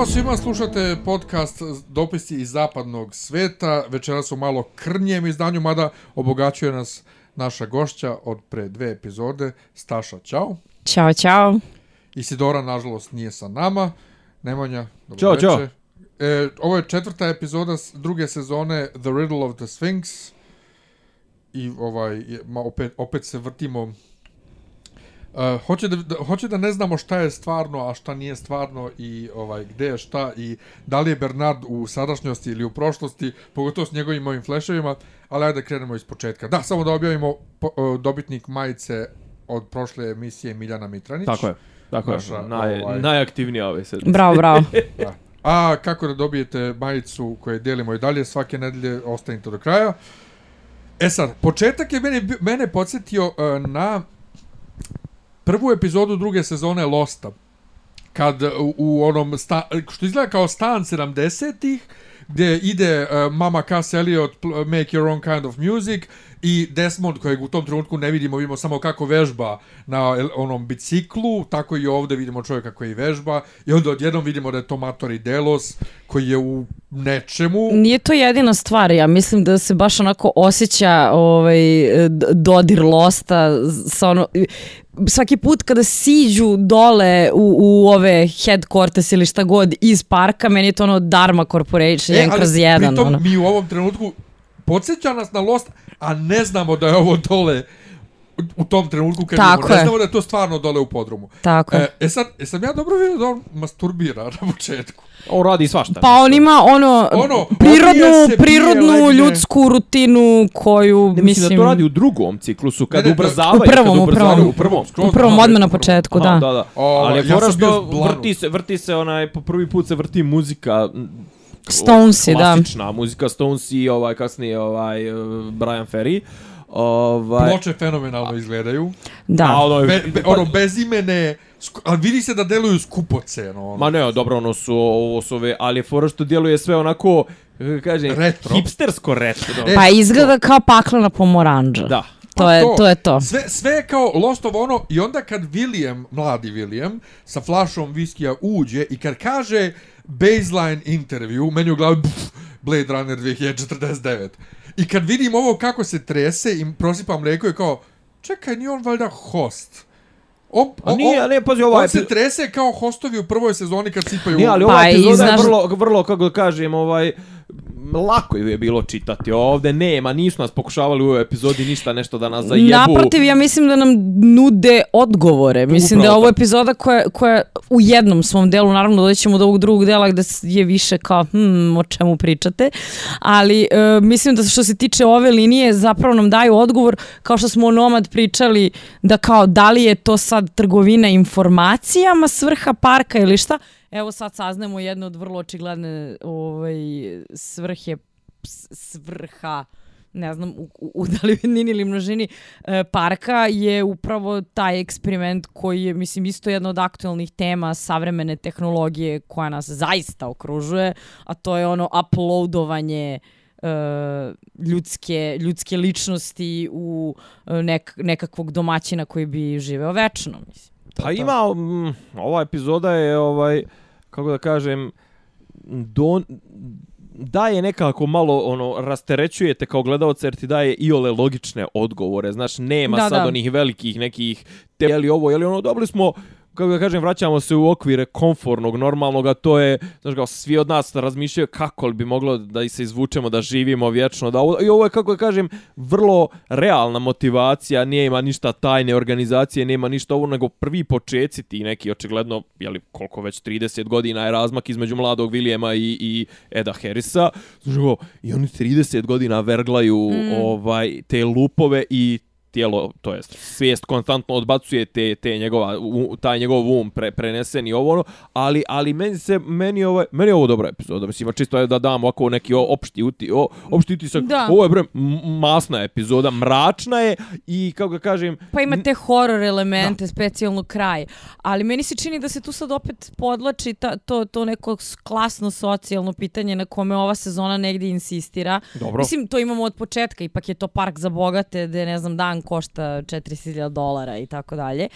Ćao svima, slušate podcast Dopisi iz zapadnog sveta. Večera su malo krnjem izdanju, mada obogaćuje nas naša gošća od pre dve epizode. Staša, čao. Ćao, čao. Isidora, nažalost, nije sa nama. Nemanja, dobro Ćao, večer. čao. E, ovo je četvrta epizoda s- druge sezone The Riddle of the Sphinx. I ovaj, je- ma, opet, opet se vrtimo Uh, hoće, da, da, hoće da ne znamo šta je stvarno, a šta nije stvarno i ovaj gde je šta i da li je Bernard u sadašnjosti ili u prošlosti, pogotovo s njegovim ovim fleševima, ali ajde da krenemo iz početka. Da, samo da objavimo po, uh, dobitnik majice od prošle emisije Miljana Mitranić. Tako je. Tako je. Naša, Naj, ovaj- Najaktivnija ove sedmice. Bravo, bravo. Da. A kako da dobijete majicu koju delimo i dalje svake nedelje, ostanite do kraja. E sad, početak je mene, mene podsjetio uh, na prvu epizodu druge sezone Losta. Kad u, u onom, sta, što izgleda kao stan 70-ih, gdje ide uh, mama Cass Elliot Make Your Own Kind of Music i Desmond kojeg u tom trenutku ne vidimo, vidimo samo kako vežba na onom biciklu, tako i ovdje vidimo čovjeka koji vežba i onda odjednom vidimo da je to Matori Delos koji je u nečemu. Nije to jedina stvar, ja mislim da se baš onako osjeća ovaj, dodir losta sa ono, svaki put kada siđu dole u, u ove headquarters ili šta god iz parka, meni je to ono Dharma Corporation, jedan kroz jedan. E, pritom Ono. mi u ovom trenutku podsjeća nas na Lost, a ne znamo da je ovo dole u- tom trenutku kad Tako ne je. znamo da je to stvarno dole u podrumu. Tako je. E, e sad, e sam ja dobro vidio da on masturbira na početku. On radi svašta. Pa on ima ono, Ono, prirodnu, prirodnu ljudsku rutinu koju, Ne, mislim, mislim, da to radi u drugom ciklusu, kad Ne, ne, ubrzavaju. u prvom, kad u prvom. U prvom. U prvom odmah na početku, Aha, da. da, da. O, Ali je ja fora sam bio što vrti se, vrti se onaj, po prvi put se vrti muzika, Stonesi, da. klasična muzika Stones i ovaj, kasnije ovaj, eh, Brian Ferry. Ovaj, Ploče fenomenalno izgledaju. Da. a ono, Be, be, ono, bez imene, ali vidi se da deluju skupoceno. Ono. Ma ne, dobro, ono su, ovo su ove, ali je fora što djeluje sve onako, kako kažem, Retro. hipstersko retro. E, Pa izgleda kao paklena pomoranđa. Da. To je, to je to. Sve, sve je kao Lost of ono i onda kad William, mladi William, sa flašom viskija uđe i kad kaže baseline interview, meni u glavi pff, Blade Runner 2049. I kad vidim ovo kako se trese i prosipa mlijeko je kao, čekaj, nije on valjda host. On, A nije, a ne, pazi, on ovaj se epi- trese kao hostovi u prvoj sezoni kad sipaju... Nije, ali Pa ova i epizoda je znaš- vrlo, vrlo, kako da kažem, ovaj, lako ju je bilo čitati. Ovde nema, nisu nas pokušavali u ovoj epizodi ništa nešto da nas zajebu. Naprotiv, ja mislim da nam nude odgovore. Mislim da je Upravo ovo epizoda koja, koja u jednom svom delu, naravno doćemo do ovog drugog dela gde je više kao hmm, o čemu pričate, ali e, mislim da što se tiče ove linije zapravo nam daju odgovor kao što smo o Nomad pričali da kao da li je to sad trgovina informacijama svrha parka ili šta. Evo sad saznamo jednu od vrlo očigledne ovaj, svrhe svrha ne znam, u, u, u u ili množini e, parka je upravo taj eksperiment koji je, mislim, isto jedna od aktualnih tema savremene tehnologije koja nas zaista okružuje, a to je ono uploadovanje e, ljudske, ljudske ličnosti u e, nek, nekakvog domaćina koji bi živeo večno, mislim. Pa to. ima, mm, ova epizoda je, ovaj, kako da kažem, don, daje nekako malo ono rasterećujete kao gledalac jer ti daje iole logične odgovore. Znaš, nema Da, sad da. onih velikih nekih te, je li ovo, je li ono, dobili smo kako da kažem, vraćamo se u okvire konfornog, normalnog, a to je, znaš kao, svi od nas razmišljaju kako li bi moglo da se izvučemo, da živimo vječno, da ovo, i ovo je, kako da kažem, vrlo realna motivacija, nije ima ništa tajne organizacije, nema ništa ovo, nego prvi počeci ti neki, očigledno, jeli, koliko već 30 godina je razmak između mladog Williama i, i Eda Harrisa, znaš kao, i oni 30 godina verglaju mm. ovaj te lupove i tijelo, to jest svijest konstantno odbacuje te, te njegova, u, taj njegov um pre, prenesen i ovo ono, ali, ali meni se, meni, ovaj, meni ovo dobra epizoda, mislim, čisto je da dam ovako neki opšti, uti, o, opšti utisak, Da. ovo je bre, m- masna epizoda, mračna je i, kako ga kažem, Pa ima te horror elemente, specijalno kraj. Ali meni se čini da se tu sad opet podlači ta, to, to neko klasno socijalno pitanje na kome ova sezona negdje insistira. Dobro. Mislim, to imamo od početka, ipak je to park za bogate, gde, ne znam, dan stan košta 40.000 dolara i tako dalje.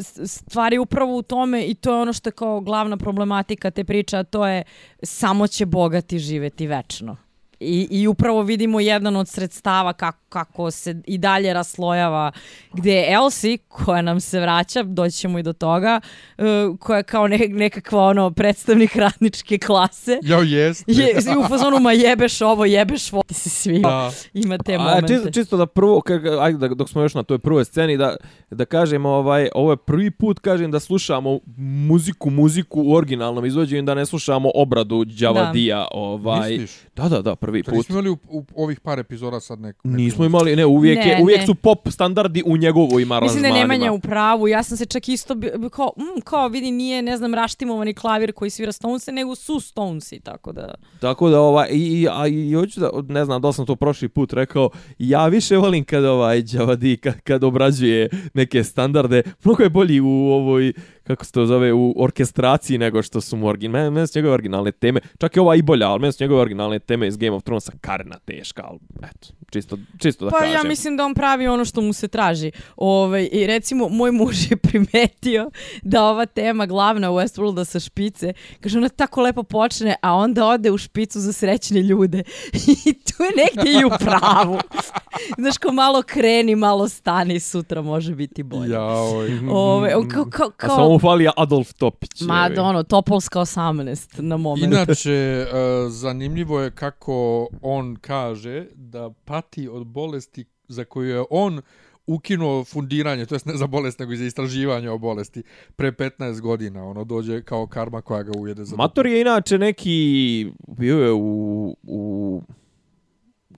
Stvari Stvar je upravo u tome i to je ono što je kao glavna problematika te priče, a to je samo će bogati živeti večno. I, I upravo vidimo jedan od sredstava kako, kako se i dalje raslojava gdje je Elsie, koja nam se vraća, doći ćemo i do toga, uh, koja je kao ne, nekakva ono predstavnik radničke klase. Jao, jest. Je, u fazonu ma jebeš ovo, jebeš ovo, ti si svi. Da. Ima te A, momente. čisto, čisto da prvo, ajde da, dok smo još na toj prvoj sceni, da, da kažem, ovaj, ovo je prvi put, kažem, da slušamo muziku, muziku u originalnom izvođenju, da ne slušamo obradu Đavadija. Ovaj, Misliš? da, da, da, prvi put. nismo imali u, u ovih par epizoda sad nek, neku... Nismo imali, ne, uvijek, Ne, je, uvijek ne. su pop standardi u njegovim aranžmanima. Mislim da Nemanja u pravu, ja sam se čak isto bi, bi kao, mm, kao vidi nije, ne znam, raštimovani klavir koji svira Stonese, nego su Stonesi, tako da... Tako da ovaj i i a i hoću da ne znam da sam to prošli put rekao, ja više volim kad ovaj Javadi kad, kad obrađuje neke standarde, mnogo je bolji u ovoj kako se to zove u orkestraciji nego što su mu originalne, meni, meni su njegove originalne teme, čak i ova i bolja, ali meni su njegove originalne teme iz Game of Thronesa karna teška, ali eto, čisto, čisto da Pa kažem. ja mislim da on pravi ono što mu se traži. Ovaj, I recimo, moj muž je primetio da ova tema glavna u Westworlda sa špice, kaže ona tako lepo počne, a onda ode u špicu za srećne ljude. I tu je negdje i u pravu. Znaš, ko malo kreni, malo stani, sutra može biti bolje. Jao, Ove, kao, kao, A samo fali Adolf Topić. ma, da ono, Topolska 18 na moment. Inače, uh, zanimljivo je kako on kaže da pati od bolesti za koju je on ukinuo fundiranje, to jest ne za bolest, nego i za istraživanje o bolesti, pre 15 godina. Ono dođe kao karma koja ga ujede za... Mator je inače neki bio je u u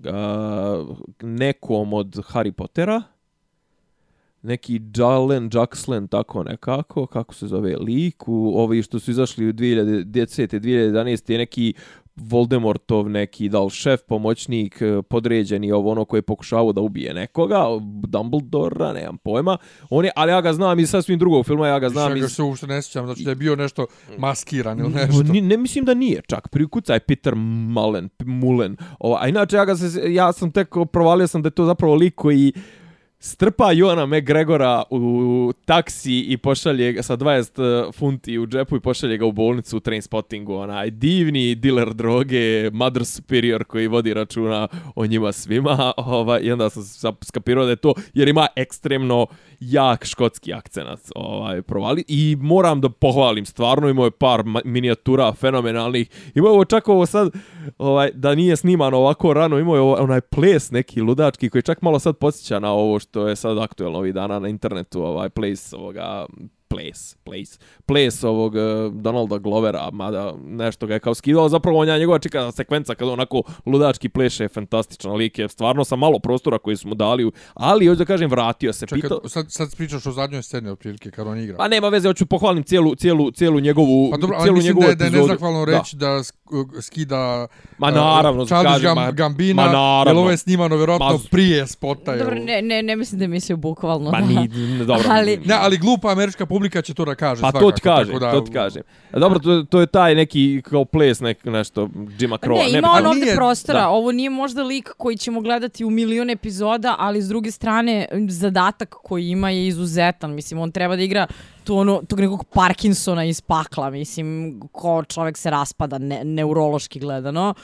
a, nekom od Harry Pottera neki Jalen Jackslen tako nekako kako se zove lik u ovi što su izašli u 2010 2011 je neki Voldemortov neki da li šef, pomoćnik, eh, podređeni ovo ono koji je pokušavao da ubije nekoga, Dumbledora, nemam pojma. On je, ali ja ga znam iz sasvim drugog filma, ja ga znam iz... ga se uopšte ne sjećam, znači da je bio nešto maskiran ili nešto. Ni, ne mislim da nije čak. Prikucaj Peter Mullen, Mullen. Ova, a inače ja, ga se, ja sam tek provalio sam da je to zapravo lik koji strpa Joana McGregora u taksi i pošalje ga sa 20 e, funti u džepu i pošalje ga u bolnicu u train spottingu. Onaj divni dealer droge, mother superior koji vodi računa o njima svima. Ovaj, I onda sam skapirao da je to jer ima ekstremno jak škotski akcenat ovaj, provali. I moram da pohvalim, stvarno imao je par minijatura fenomenalnih. Imao je ovo čak ovo sad, ovaj, da nije snimano ovako rano, imao je ovaj, onaj ples neki ludački koji čak malo sad podsjeća na ovo što je sad aktuelno ovih dana na internetu, ovaj ples ovoga Place, Place, Place ovog uh, Donalda Glovera, mada nešto ga je kao skidao, zapravo on je njegova čika sekvenca kada onako ludački pleše, fantastičan lik je, stvarno sa malo prostora koji su mu dali, ali hoću da kažem, vratio se, Čekaj, pitao, sad, sad pričaš o zadnjoj sceni otprilike kad on igra. Pa nema veze, hoću pohvalim cijelu, cijelu, cijelu njegovu, Pa dobro, ali mislim da je, da je epizodu. nezahvalno reći da, sk- skida Ma uh, naravno, Charles kažem, Gam, ma- Gambina, ma naravno. jer ovo je snimano vjerojatno Ma- prije spota. Dobro, ne, ne, ne mislim da je mislio bukvalno. Ma ni, dobro. Ali- Ne, ali glupa američka publika će to da kaže Pa svakako. to ti kažem, tako da, to ti kažem. A dobro, to, to je taj neki kao ples, nek, nešto, Jima Pa Crow. Ne, ima pa- on ovdje nije- prostora. da. Ovo nije možda lik koji ćemo gledati u milion epizoda, ali s druge strane zadatak koji ima je izuzetan. Mislim, on treba da igra tu ono, tog nekog Parkinsona iz pakla. Mislim, ko čovjek se raspada ne, neurološki gledano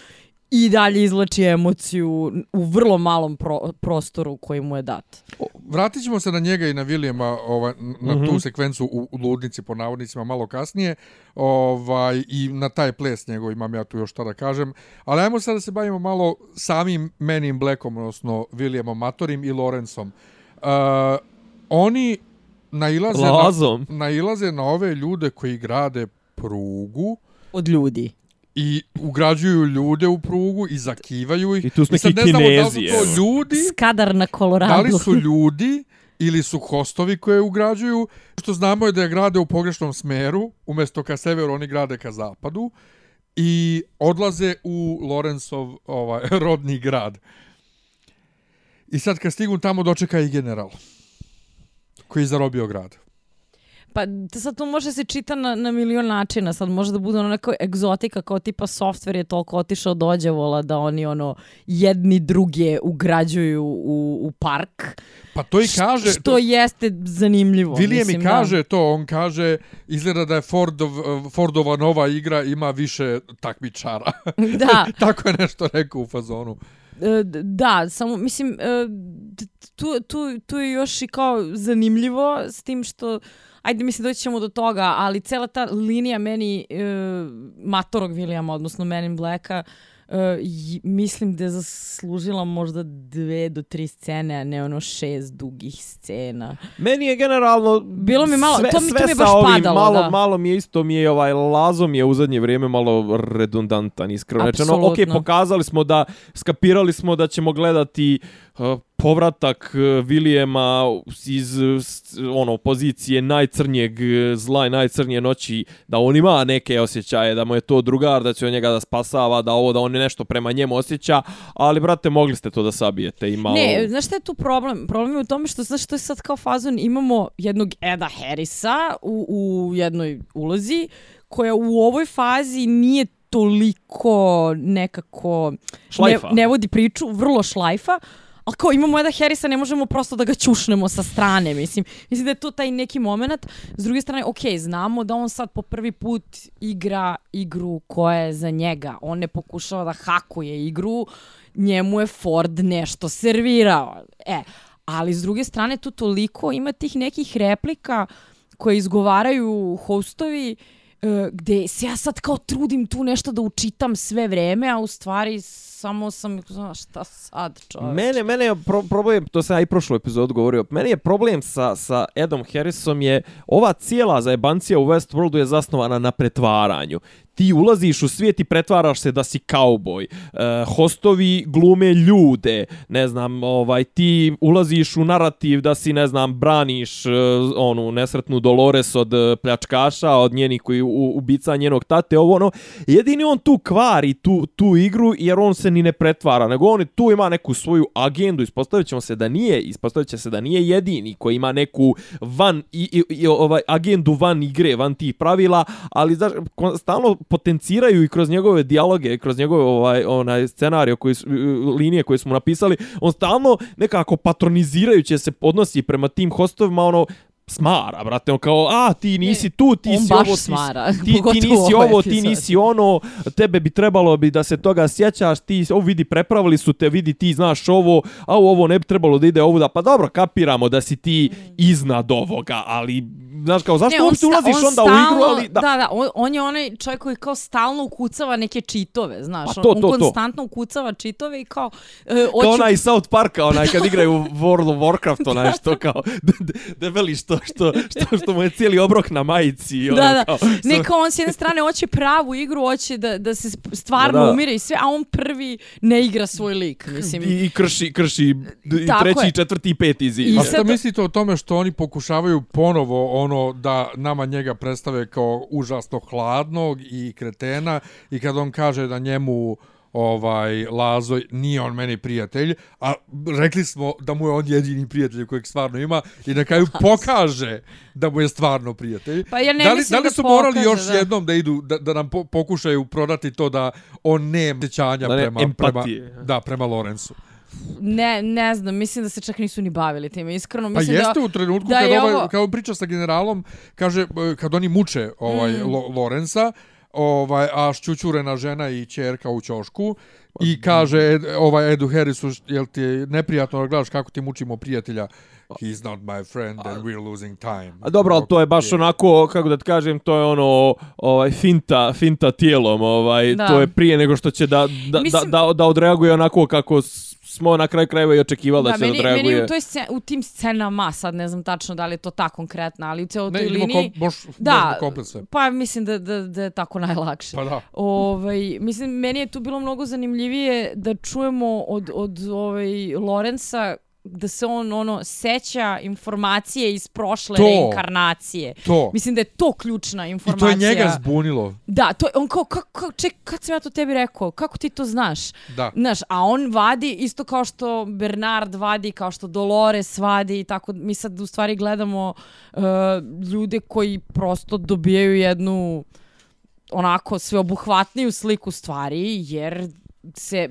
i dalje izlači emociju u vrlo malom pro, prostoru koji mu je dat. Vratit ćemo se na njega i na Williama ovaj, na Mhm. tu sekvencu u, u ludnici po navodnicima malo kasnije ovaj, i na taj ples njegov imam ja tu još šta da kažem. Ali ajmo sad da se bavimo malo samim Men in Blackom, odnosno Williamom Matorim i Lorenzom. Uh, oni nailaze Lazom. na, nailaze na ove ljude koji grade prugu Od ljudi. I ugrađuju ljude u prugu i zakivaju ih. I tu su neki ne znamo da li su Kinezi, to ljudi Skadar na Koloradu. Da li su ljudi ili su hostovi koje ugrađuju? Što znamo je da je grade u pogrešnom smeru, umjesto ka severu oni grade ka zapadu i odlaze u Lorenzov ovaj, rodni grad. I sad kad stigu tamo dočeka i general koji je zarobio grad. Pa sad to može se čita na, na milion načina, sad može da bude ono neko egzotika kao tipa softver je toliko otišao do Ođevola da oni ono jedni druge ugrađuju u, u park. Pa to i kaže... što to, jeste zanimljivo. William mislim, mi kaže to, on kaže, izgleda da je Fordov, Fordova nova igra ima više takmičara. Da. Tako je nešto rekao u fazonu. E, Da, samo mislim e, tu, tu, tu je još i kao zanimljivo s tim što ajde mislim doći ćemo do toga, ali cela ta linija meni e, matorog Williama, odnosno Men in Blacka, e, j- mislim da je zaslužila možda dve do tri scene, a ne ono šest dugih scena. Meni je generalno Bilo mi malo- sve, to mi- to sve mi je baš ovim, padalo, malo, da. malo mi je isto mi je ovaj Lazo mi je u zadnje vrijeme malo redundantan iskreno rečeno. Apsolutno. Okej, pokazali smo da skapirali smo da ćemo gledati uh, povratak uh, Vilijema iz ono pozicije najcrnjeg uh, zla i najcrnije noći da on ima neke osjećaje da mu je to drugar da će on njega da spasava da ovo da on nešto prema njemu osjeća ali brate mogli ste to da sabijete i malo Ne, znaš šta je tu problem? Problem je u tome što, znaš što je sad kao fazon, imamo jednog Eda Harrisa u, u jednoj ulozi, koja u ovoj fazi nije toliko nekako... Šlajfa. Ne, ne vodi priču, vrlo šlajfa, ako kao imamo Eda Harrisa, ne možemo prosto da ga čušnemo sa strane, mislim. Mislim da je to taj neki moment. S druge strane, ok, znamo da on sad po prvi put igra igru koja je za njega. On ne pokušava da hakuje igru, njemu je Ford nešto servirao. E, ali s druge strane tu toliko ima tih nekih replika koje izgovaraju hostovi e, gde se ja sad kao trudim tu nešto da učitam sve vreme, a u stvari samo sam, znaš, šta sad čovječ? Mene, mene je pro problem, to sam ja i prošlu epizodu govorio, meni je problem sa, sa Edom Harrisom je ova cijela zajebancija u Westworldu je zasnovana na pretvaranju. Ti ulaziš u svijet i pretvaraš se da si kauboj. E, hostovi glume ljude, ne znam, ovaj ti ulaziš u narativ da si, ne znam, braniš e, onu nesretnu Dolores od e, pljačkaša, od njenih koji u, ubica njenog tate, ovo ono. Jedini on tu kvari tu, tu igru jer on se ni ne pretvara, nego on tu ima neku svoju agendu, ispostavit ćemo se da nije, ispostavit će se da nije jedini koji ima neku van, i, i, i ovaj agendu van igre, van tih pravila, ali znaš, stalno potenciraju i kroz njegove dijaloge, kroz njegove ovaj onaj scenario koji su, linije koje smo napisali, on stalno nekako patronizirajuće se podnosi prema tim hostovima, ono smara, brate, on kao, a, ti nisi tu, ti on si baš ovo, ti, smara, ti, ti nisi ovoj ovo, ti nisi ono, tebe bi trebalo bi da se toga sjećaš, ti, ovo vidi, prepravili su te, vidi, ti znaš ovo, a ovo ne bi trebalo da ide ovuda, pa dobro, kapiramo da si ti iznad ovoga, ali, znaš, kao, zašto on uopšte sta- ulaziš on onda u igru, ali, da, da, da on, on je onaj čovjek koji kao stalno ukucava neke čitove, znaš. Pa to, on, to, on to. konstantno ukucava čitove i kao... Uh, Kao onaj iz South Parka, onaj kad igraju World of Warcraft, onaj što kao de, de, debeli što, što, što, što mu je cijeli obrok na majici. i Ono, Da, da. Kao, Ne, kao on s jedne strane hoće pravu igru, hoće da, da se stvarno Da, da. umire i sve, a on prvi ne igra svoj lik, mislim. I, i krši, krši i treći, je. četvrti i peti zid. I A sad- šta mislite o tome što oni pokušavaju ponovo ono da nama njega predstave kao užasno hladnog i kretena i kad on kaže da njemu ovaj Lazo nije on meni prijatelj, a rekli smo da mu je on jedini prijatelj kojeg stvarno ima i na kraju pokaže da mu je stvarno prijatelj. Pa ja ne da li, mislim da li da su morali pokaže, još da. jednom da idu da, da nam po, pokušaju prodati to da on nema osjećanja Da ne- prema, prema da prema Lorenzu. Ne, ne znam, mislim da se čak nisu ni bavili time, iskreno. Pa Mislim jeste da, u trenutku da kad, ovaj, ovo- kad on priča sa generalom, kaže, e, kad oni muče ovaj, mm. Lo, Lorenza, ovaj, a šćućurena žena i čerka u ćošku, i kaže Ed, ovaj Edu Harrisu, jel ti je neprijatno da gledaš kako ti mučimo prijatelja? He's not my friend and we're losing time. A dobro, ali to je baš onako, kako da ti kažem, to je ono ovaj finta, finta tijelom, ovaj Da. to je prije nego što će da da, Mislim- da, da, da odreaguje onako kako smo na kraju krajeva i očekivali da, Da, će da meni, odreaguje. meni u, toj scen, u tim scenama, sad ne znam tačno da li je to ta konkretna, ali u cijeloj Ne, toj liniji... kom, moš, da, sve. pa mislim da, da, da je tako najlakše. Pa da. Ovaj, mislim, meni je tu bilo mnogo zanimljivije da čujemo od, od ovaj, Lorenza da se on ono seća informacije iz prošle To. reinkarnacije. To. Mislim da je to ključna I to informacija. je njega zbunilo. Da, to je, on kao, kako, kako, ček, kad sam ja to tebi rekao, kako ti to znaš? Da. Znaš, a on vadi isto kao što Bernard vadi, kao što Dolores vadi i tako, mi sad u stvari gledamo uh, ljude koji prosto dobijaju jednu onako sveobuhvatniju sliku stvari, jer se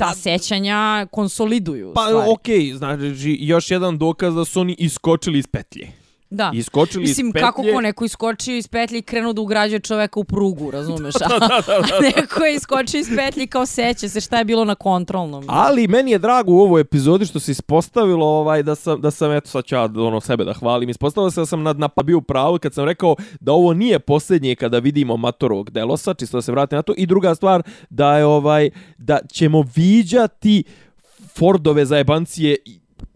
ta sećanja konsoliduju. Pa okej, znači još jedan dokaz da su oni iskočili iz petlje. Da. Iskočili Mislim, iz petlje. kako ko neko iskočio iz petlje i krenuo da ugrađuje čoveka u prugu, razumeš? A, a neko je iskočio iz petlje kao seća se šta je bilo na kontrolnom. Ali meni je drago u ovoj epizodi što se ispostavilo ovaj da sam da sam eto sad ću ja ono sebe da hvalim. Ispostavilo se da sam na, na bio u pravu kad sam rekao da ovo nije posljednje kada vidimo Matorovog Delosa, čisto da se vratim na to. I druga stvar da je ovaj da ćemo viđati Fordove zajebancije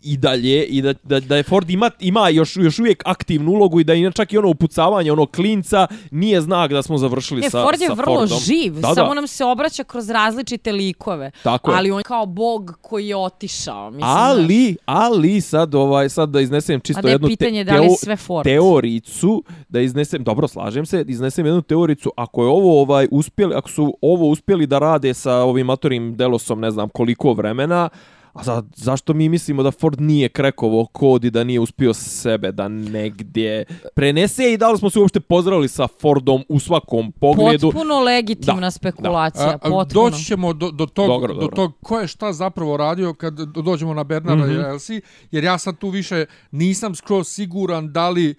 i- dalje i da, da, da je Ford ima, ima još, još uvijek aktivnu ulogu i da i čak i ono upucavanje ono klinca nije znak da smo završili Ne, sa, Ford je sa vrlo Fordom. živ, Da, samo da. nam se obraća kroz različite likove. Tako je. ali on je kao bog koji je otišao. Mislim, ali, ali sad ovaj sad da iznesem čisto da je jednu pitanje da li je sve Ford. teoricu, da iznesem, dobro, slažem se, iznesem jednu teoricu, ako je ovo ovaj uspjeli, ako su ovo uspjeli da rade sa ovim motorim Delosom, ne znam koliko vremena, a za, zašto mi mislimo da Ford nije krekovo kod i da nije uspio sebe da negdje prenese i da li smo se uopšte pozdravili sa Fordom u svakom pogledu? Potpuno legitimna Da, spekulacija, A, a, potpuno. doći ćemo do, do, tog, Dobro, do dobro. tog ko je šta zapravo radio kad do- dođemo na Bernarda mm. -hmm. i Elsie, jer ja sad tu više nisam skroz siguran da li uh,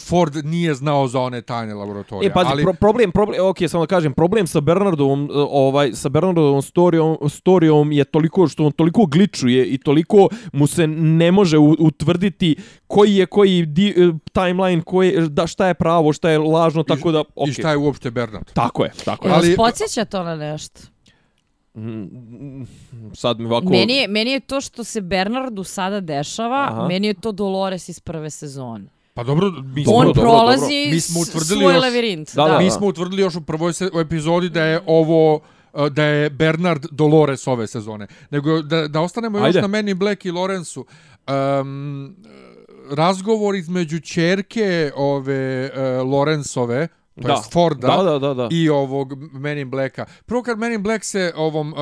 Ford nije znao za one tajne laboratorije. E, pazi, ali, pro problem, problem, ok, samo da kažem, problem sa Bernardovom, uh, ovaj, sa Bernardovom storijom, storijom je toliko što on toliko gličuje i toliko mu se ne može utvrditi koji je koji di, uh, timeline, koji, da, šta je pravo, šta je lažno, tako da, ok. I šta je uopšte Bernard? Tako je, tako je. Ali... podsjeća to na nešto? Mm, Sad mi ovako... Meni je, meni je to što se Bernardu sada dešava, Aha. meni je to Dolores iz prve sezone. Pa dobro, mi Dobro, On dobro, prolazi dobro. Mi smo utvrdili svoj još- lavirint. Da, Da, da. Mi smo utvrdili još u prvoj se, u epizodi da je ovo uh, da je Bernard Dolores ove sezone. Nego da, da ostanemo Ajde. još na meni Black i Lorenzu. Um, razgovor između čerke ove uh, Lorenzove, to Da. jest Forda, Da, da, da, da. i ovog Men in Blacka. Prvo kad Men in Black se ovom uh,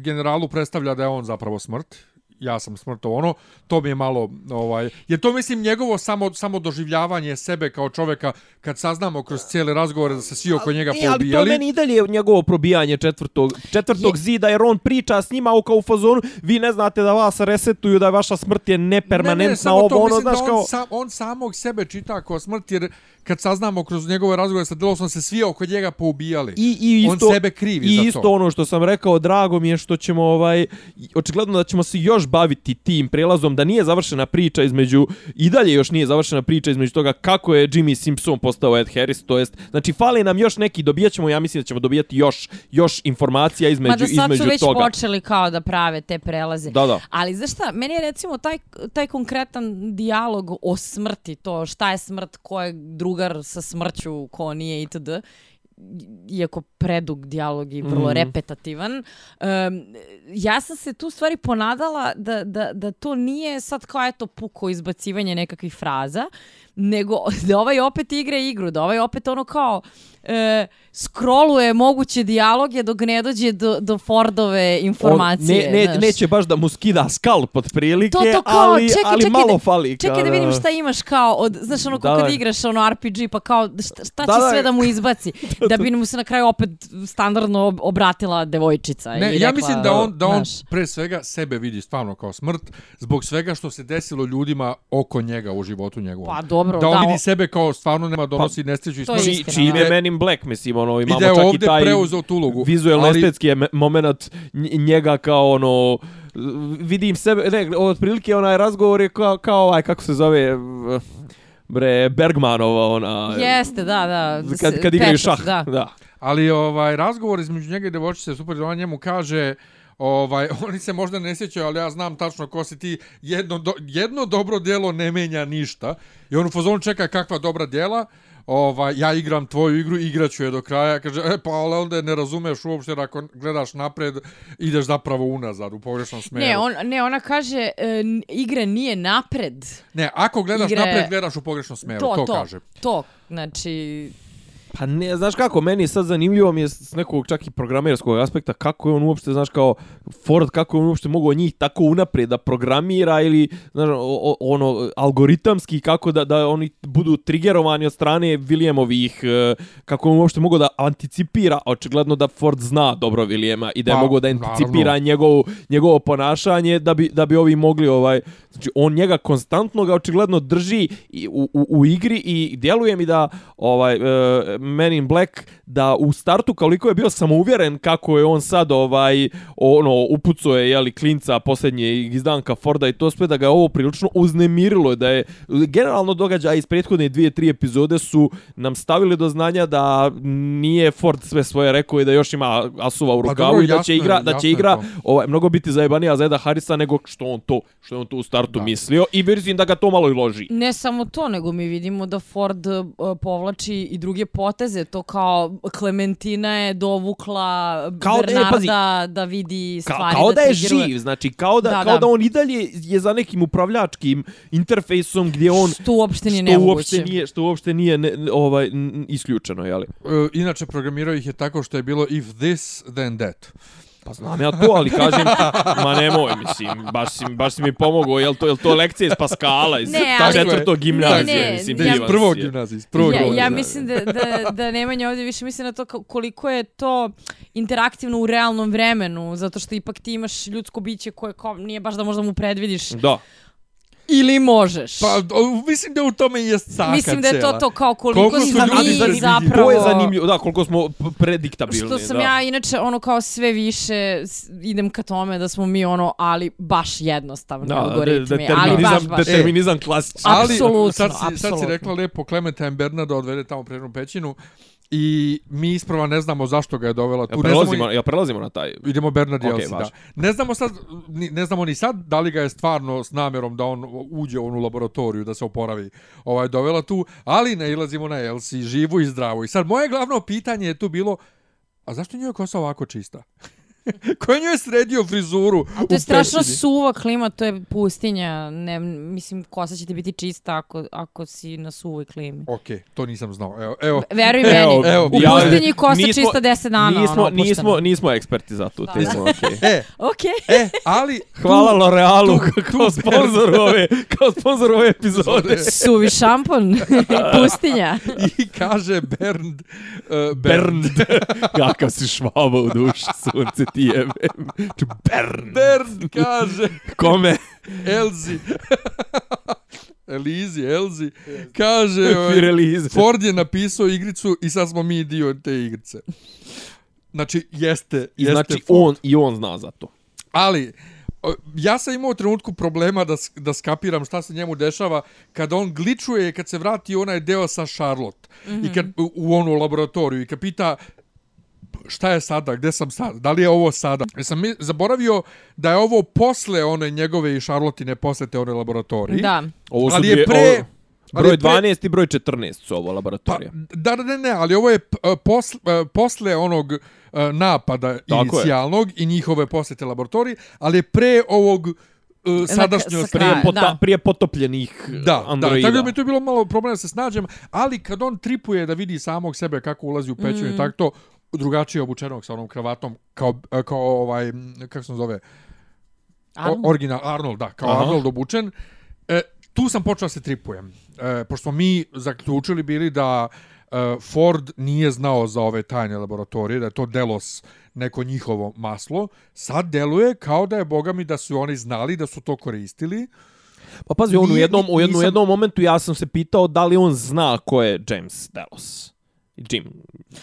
generalu predstavlja da je on zapravo smrt, ja sam smrtov ono, to mi je malo, ovaj, je to mislim njegovo samo, samo doživljavanje sebe kao čoveka kad saznamo kroz cijele razgovore da se svi oko njega E, ali to je meni i dalje njegovo probijanje četvrtog, četvrtog Je- zida, jer on priča s njima u kao u fazonu, vi ne znate da vas resetuju, da vaša smrt je nepermanentna, samo ovo, to, ono, mislim znaš kao... on, sam, on samog sebe čita kao smrt, jer kad saznamo kroz njegove razgovore sa Delosom se svi oko njega poubijali. I, i isto, on sebe krivi i za to. isto ono što sam rekao, drago mi je što ćemo ovaj očigledno da ćemo se još baviti tim prelazom da nije završena priča između i dalje još nije završena priča između toga kako je Jimmy Simpson postao Ed Harris, to jest znači fali nam još neki dobijaćemo, ja mislim da ćemo dobijati još još informacija između Mada sad između su već toga. počeli kao da prave te prelaze. Da, da. Ali znaš šta, meni je recimo taj, taj konkretan dijalog o smrti, to šta je smrt, ko je drugar sa smrću, ko nije itd., iako predug dijalog i vrlo mm. repetativan. Um, ja sam se tu stvari ponadala da, da, da to nije sad kao eto puko izbacivanje nekakvih fraza, nego da ovaj opet igra igru, da ovaj opet ono kao e, scrolluje moguće dijaloge dok ne dođe do, do Fordove informacije. On ne, ne, znaš. neće baš da mu skida skalp od prilike, To, to kao, ali, čekaj, ali čekaj, malo da- fali. Čekaj da vidim šta imaš kao od, znaš ono Da, kao kad igraš ono RPG pa kao šta, šta će Da, sve da mu izbaci da bi mu se na kraju opet standardno ob- obratila devojčica i Ne, rekla, ja mislim da on da on znaš. pre svega sebe vidi stvarno kao smrt zbog svega što se desilo ljudima oko njega u životu njegovom. Pa dobro, da on da, vidi o- sebe kao stvarno nema donosi pa, nesreću i to je smrt. Či, istina, čime da. Men in Black, mislim, ono, imamo čak i ovdje taj preuzeo tu ulogu. vizualno ali- estetski je me- moment nj- njega kao ono vidim sebe, ne, otprilike onaj razgovor je kao, kao ovaj, kako se zove, bre, Bergmanova, ona, Jeste, da, da. kad, kad igraju šah, Da. da. Ali ovaj razgovor između njega i devojčice je super, da on njemu kaže Ovaj, oni se možda ne sjećaju, ali ja znam tačno ko si ti. Jedno, do, jedno dobro djelo ne menja ništa. I on u fazonu čeka kakva dobra djela. ovaj, ja igram tvoju igru, igraću je do kraja. Kaže, e, pa ali onda ne razumeš uopšte, ako gledaš napred, ideš zapravo unazad, u pogrešnom smjeru. Ne, on, ne, ona kaže, e, igra nije napred. Ne, ako gledaš Igre- napred, gledaš u pogrešnom smjeru, to, To, to, kaže. to. Znači, Pa ne, znaš kako, meni je sad zanimljivo mi je s nekog čak i programerskog aspekta kako je on uopšte, znaš kao Ford, kako je on uopšte mogao njih tako unaprijed da programira ili, znaš, o, ono, algoritamski, kako da, da oni budu trigerovani od strane Williamovih, e, kako je on uopšte mogao da anticipira, očigledno da Ford zna dobro Williama i da je Pa, mogao da anticipira naravno. njegovo, njegovo ponašanje da bi, da bi ovi mogli, ovaj, znači on njega konstantno ga očigledno drži i u, u, u igri i djeluje mi da ovaj uh, Men in Black da u startu koliko je bio samouvjeren kako je on sad ovaj ono upucao je jeli klinca posljednje izdanka Forda i to sve da ga je ovo prilično uznemirilo da je generalno događaj iz prethodne dvije tri epizode su nam stavili do znanja da nije Ford sve svoje rekao i da još ima asuva u Pa rukavu dobro, i da će igra da će igra ovaj mnogo biti zajebanija za Eda Harisa nego što on to što je on to u startu Da. mislio i mislim da ga to malo i loži. ne samo to, nego mi vidimo da Ford uh, povlači i druge poteze. To kao Klementina je dovukla Kao da je, Bernarda pazi, da vidi Ka, stvari. kao da je triggeruje. živ, znači kao da, Da, kao da. da on i dalje je za nekim upravljačkim interfejsom gdje on Što uopšte nije što uopšte nije što uopšte nije ne, ovaj n- isključeno, je li? E, inače, programirao ih je tako što je bilo if this, then that. Pa znam ja to, ali kažem ti, ma nemoj, mislim, baš si, baš si mi pomogao, jel to, jel to lekcija iz Paskala, iz Ne, ali- četvrtog gimnazije, Ne, ne, mislim, Ne, ja- iz prvog si je. gimnazija, iz prvog Ja, ja gimnazija. mislim da, da, da Nemanja ovdje više misli na to koliko je to interaktivno u realnom vremenu, zato što ipak ti imaš ljudsko biće koje kao, nije baš da možda mu predvidiš. Da. Ili možeš. Pa, o, mislim da u tome je saka Mislim da je to to kao koliko, Koliko smo su ljudi mi zanimljivi. zapravo... To je zanimljivo, da, koliko smo prediktabilni. Što sam da. ja inače ono kao sve više idem ka tome da smo mi ono ali baš jednostavni Da, algoritmi, de- ali determinizam, baš baš. determinizam klasičan. Ali, Apsolutno, sad si, sad si apsolutno. rekla lepo Clementine Bernarda odvede tamo prednu pećinu i mi isprava ne znamo zašto ga je dovela tu. Ja Ne znamo, prelazimo, ja prelazimo na taj. idemo Bernard Ok, Jelsi, da. Ne znamo sad, ni, ne znamo ni sad da li ga je stvarno s namjerom da on uđe u onu laboratoriju, da se oporavi ovaj, dovela tu, ali ne ilazimo na Elsi, živu i zdravu. I sad moje glavno pitanje je tu bilo, a zašto njoj kosa ovako čista? Ko je njoj sredio frizuru A u to je strašno pećini? suva klima, to je pustinja. Ne, mislim, kosa će ti biti čista ako, ako si na suvoj klimi. Ok, to nisam znao. Evo, evo. Veruj meni, evo, u ja- pustinji kosa nismo- čista 10 dana. Nismo, ono, nismo, nismo eksperti za tu Da. temu, okej. E, Ok. e, ali... Hvala L'Orealu kao sponzor ove, kao sponzor ove epizode. Suvi šampon, pustinja. I kaže Bernd... Uh, Bernd. Kakav si švaba u duši, sunce ti jebem. Ču, Bernd. Bernd kaže Kome? Elzi. Elizi, Elzi. Kaže... ovaj. Ford je napisao igricu i sad smo mi dio te igrice. Znači, jeste, I jeste znači Ford. on, i on zna za to. Ali, ja sam imao u trenutku problema da, da skapiram šta se njemu dešava kad on gličuje, kad se vrati onaj deo sa Charlotte mm -hmm. i kad, u, u onu laboratoriju i kad pita šta je sada, gde sam sad, da li je ovo sada. Ja sam mi- zaboravio da je ovo posle one njegove i Charlottine posete one laboratoriji. Da. Ovo su Ali je pre- ovo- ali Broj je pre- 12 i broj 14 su ovo Pa, laboratorija. da, da, ne, ne, ali ovo je e, posle, posle onog e, napada Tako je. inicijalnog i njihove posete laboratoriji, ali je pre ovog e, sadašnjosti. sa Prije, pota, da. prije potopljenih Da, androida. da, tako da mi je to bilo malo problem da se snađem, ali kad on tripuje da vidi samog sebe kako ulazi u pećinu mm. i tako to, drugačije obučenog sa onom kravatom, kao, e, kao ovaj, kako se zove, Arnold? O, original, Arnold, da, kao Aha. Arnold obučen. E, tu sam počeo da se tripujem. E, pošto smo mi zaključili bili da e, Ford nije znao za ove tajne laboratorije, da je to Delos neko njihovo maslo, sad deluje kao da je, boga mi, da su oni znali da su to koristili. Pa pazi, on u jednom, u jednom, nisam- jednom momentu ja sam se pitao da li on zna ko je James Delos. Jim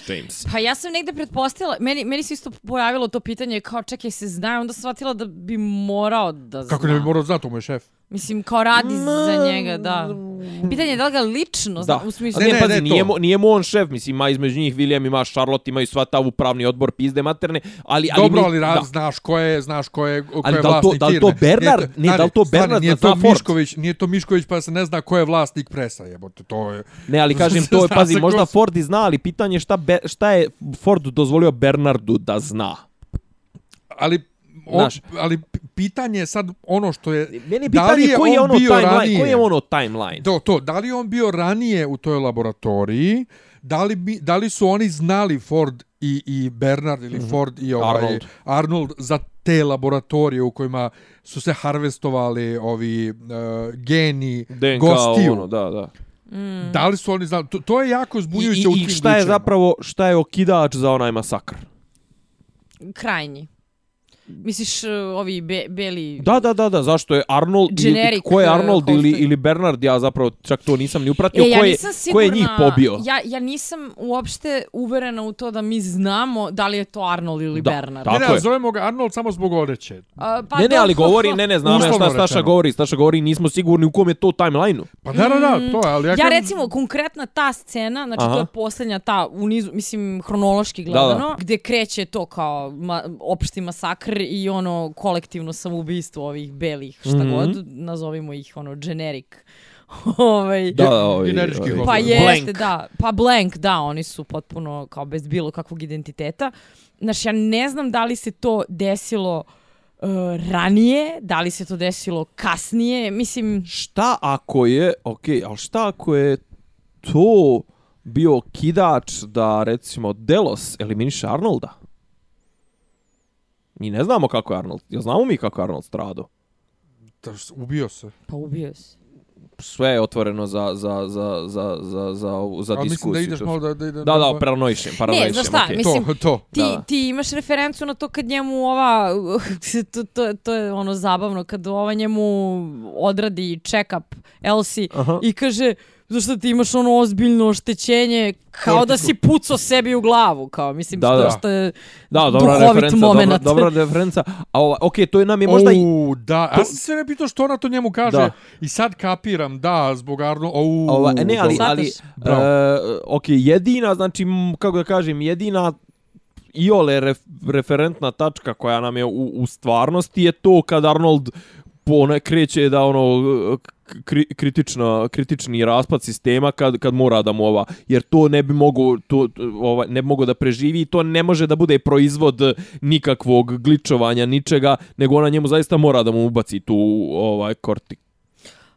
James. Pa ja sam negde pretpostavila, meni, meni se isto pojavilo to pitanje kao čekaj se zna, onda sam shvatila da bi morao da zna. Kako ne bi morao znati, to mu je šef. Mislim, kao radi za njega, da. Pitanje je da li ga lično, Da, u smislu... ne, Ne, ne, ne, pazi, ne, nije, mu, nije mu on šef, mislim, ima između njih William, ima Charlotte, imaju sva ta upravni odbor pizde materne, ali... ali Dobro, ali raz, da. znaš ko je, znaš ko je, ko Ali je da li to- vlasnik da li to firme. Bernard- Nije to- nije, da li to stani, Bernard nije to Ford? Mišković, nije to Mišković pa se ne zna ko je vlasnik presa, jebote, to je... Ne, ali kažem, to je, pazi, možda ko- Ford i zna, ali pitanje je šta, be, šta je Ford dozvolio Bernardu da zna. Ali, o, Znaš. ali p- pitanje je sad ono što je... Meni je da li pitanje je koji je on ono bio timeline, ranije? koji je ono timeline? To, to, da li je on bio ranije u toj laboratoriji, da li, bi, da li su oni znali Ford i, i Bernard ili Ford i ovaj Arnold. Arnold za te laboratorije u kojima su se harvestovali ovi uh, geni DNK, gostiju. ono, da, da. Mm. Da li su oni znali? To, to je jako I, zbunjujuće u i, tim i šta je ličevima. zapravo, šta je okidač za onaj masakr? Krajnji. Misliš, uh, ovi be, beli... Da, da, da, da, zašto je Arnold, ili, Generic, ko je uh, Arnold ili, ili Bernard, ja zapravo čak to nisam ni upratio, E, ja ko, je, nisam ko sigurna, je njih pobio? Ja, ja nisam uopšte uverena u to da mi znamo da li je to Arnold ili Da, Bernard. tako Ne, ne, je. zovemo ga Arnold samo zbog odeće. A, pa ne, ne, ali govori, ne, ne, znam ja šta Staša rečeno. govori, Staša govori, nismo sigurni u kom je to timeline-u. Pa da, da, da, to je, ali ja, Ja kažem- recimo, konkretna ta scena, znači Aha. to je posljednja ta, u nizu, mislim, hronološki Da, gledano, da. gdje kreće to kao ma, opšti masakr i ono kolektivno samoubistvo ovih belih, šta Mhm. god, nazovimo ih ono generic. ovaj, Da, da, ovi, Generički ovi. hot Pa Blank. jeste, da. Pa blank, da, oni su potpuno kao bez bilo kakvog identiteta. Znaš, ja ne znam da li se to desilo uh, ranije, da li se to desilo kasnije, mislim... Šta ako je, okej, ali šta ako je to bio kidač da, recimo, Delos eliminiše Arnolda? Mi ne znamo kako je Arnold, ja znamo mi kako je Arnold stradao. Da, Ubio se. Pa ubio se. Sve je otvoreno za, za, za, za, za, za, ovu- za Ali diskusiju. mislim da ideš malo da... Da, da, Da, da, paranoišem, paranoišem. Ne, znaš šta, okej. mislim- to, to. Ti, Da, ti imaš referencu na to kad njemu ova, to, to, to je ono zabavno, kad ova njemu odradi check-up Elsie i kaže, zašto ti imaš ono ozbiljno oštećenje, kao da si pucao sebi u glavu, kao, mislim, Da, što, da. što je Da, dobra duhovit referenca, moment. dobra, dobra referenca. A ova, okej, to je nam je možda i... Ou, da, ja sam se ne pitao što ona to njemu kaže Da. i sad kapiram, da, zbog Arno, ou, Ova, ne, ali, ali Bravo. uh, ok, jedina, znači, kako da kažem, jedina iole ref, referentna tačka koja nam je u, u stvarnosti je to kad Arnold po ona kreće da ono kri, kritična kritični raspad sistema kad kad mora da mu ova jer to ne bi mogu to ovaj ne bi mogo da preživi i to ne može da bude proizvod nikakvog gličovanja ničega nego ona njemu zaista mora da mu ubaci tu ovaj kortik.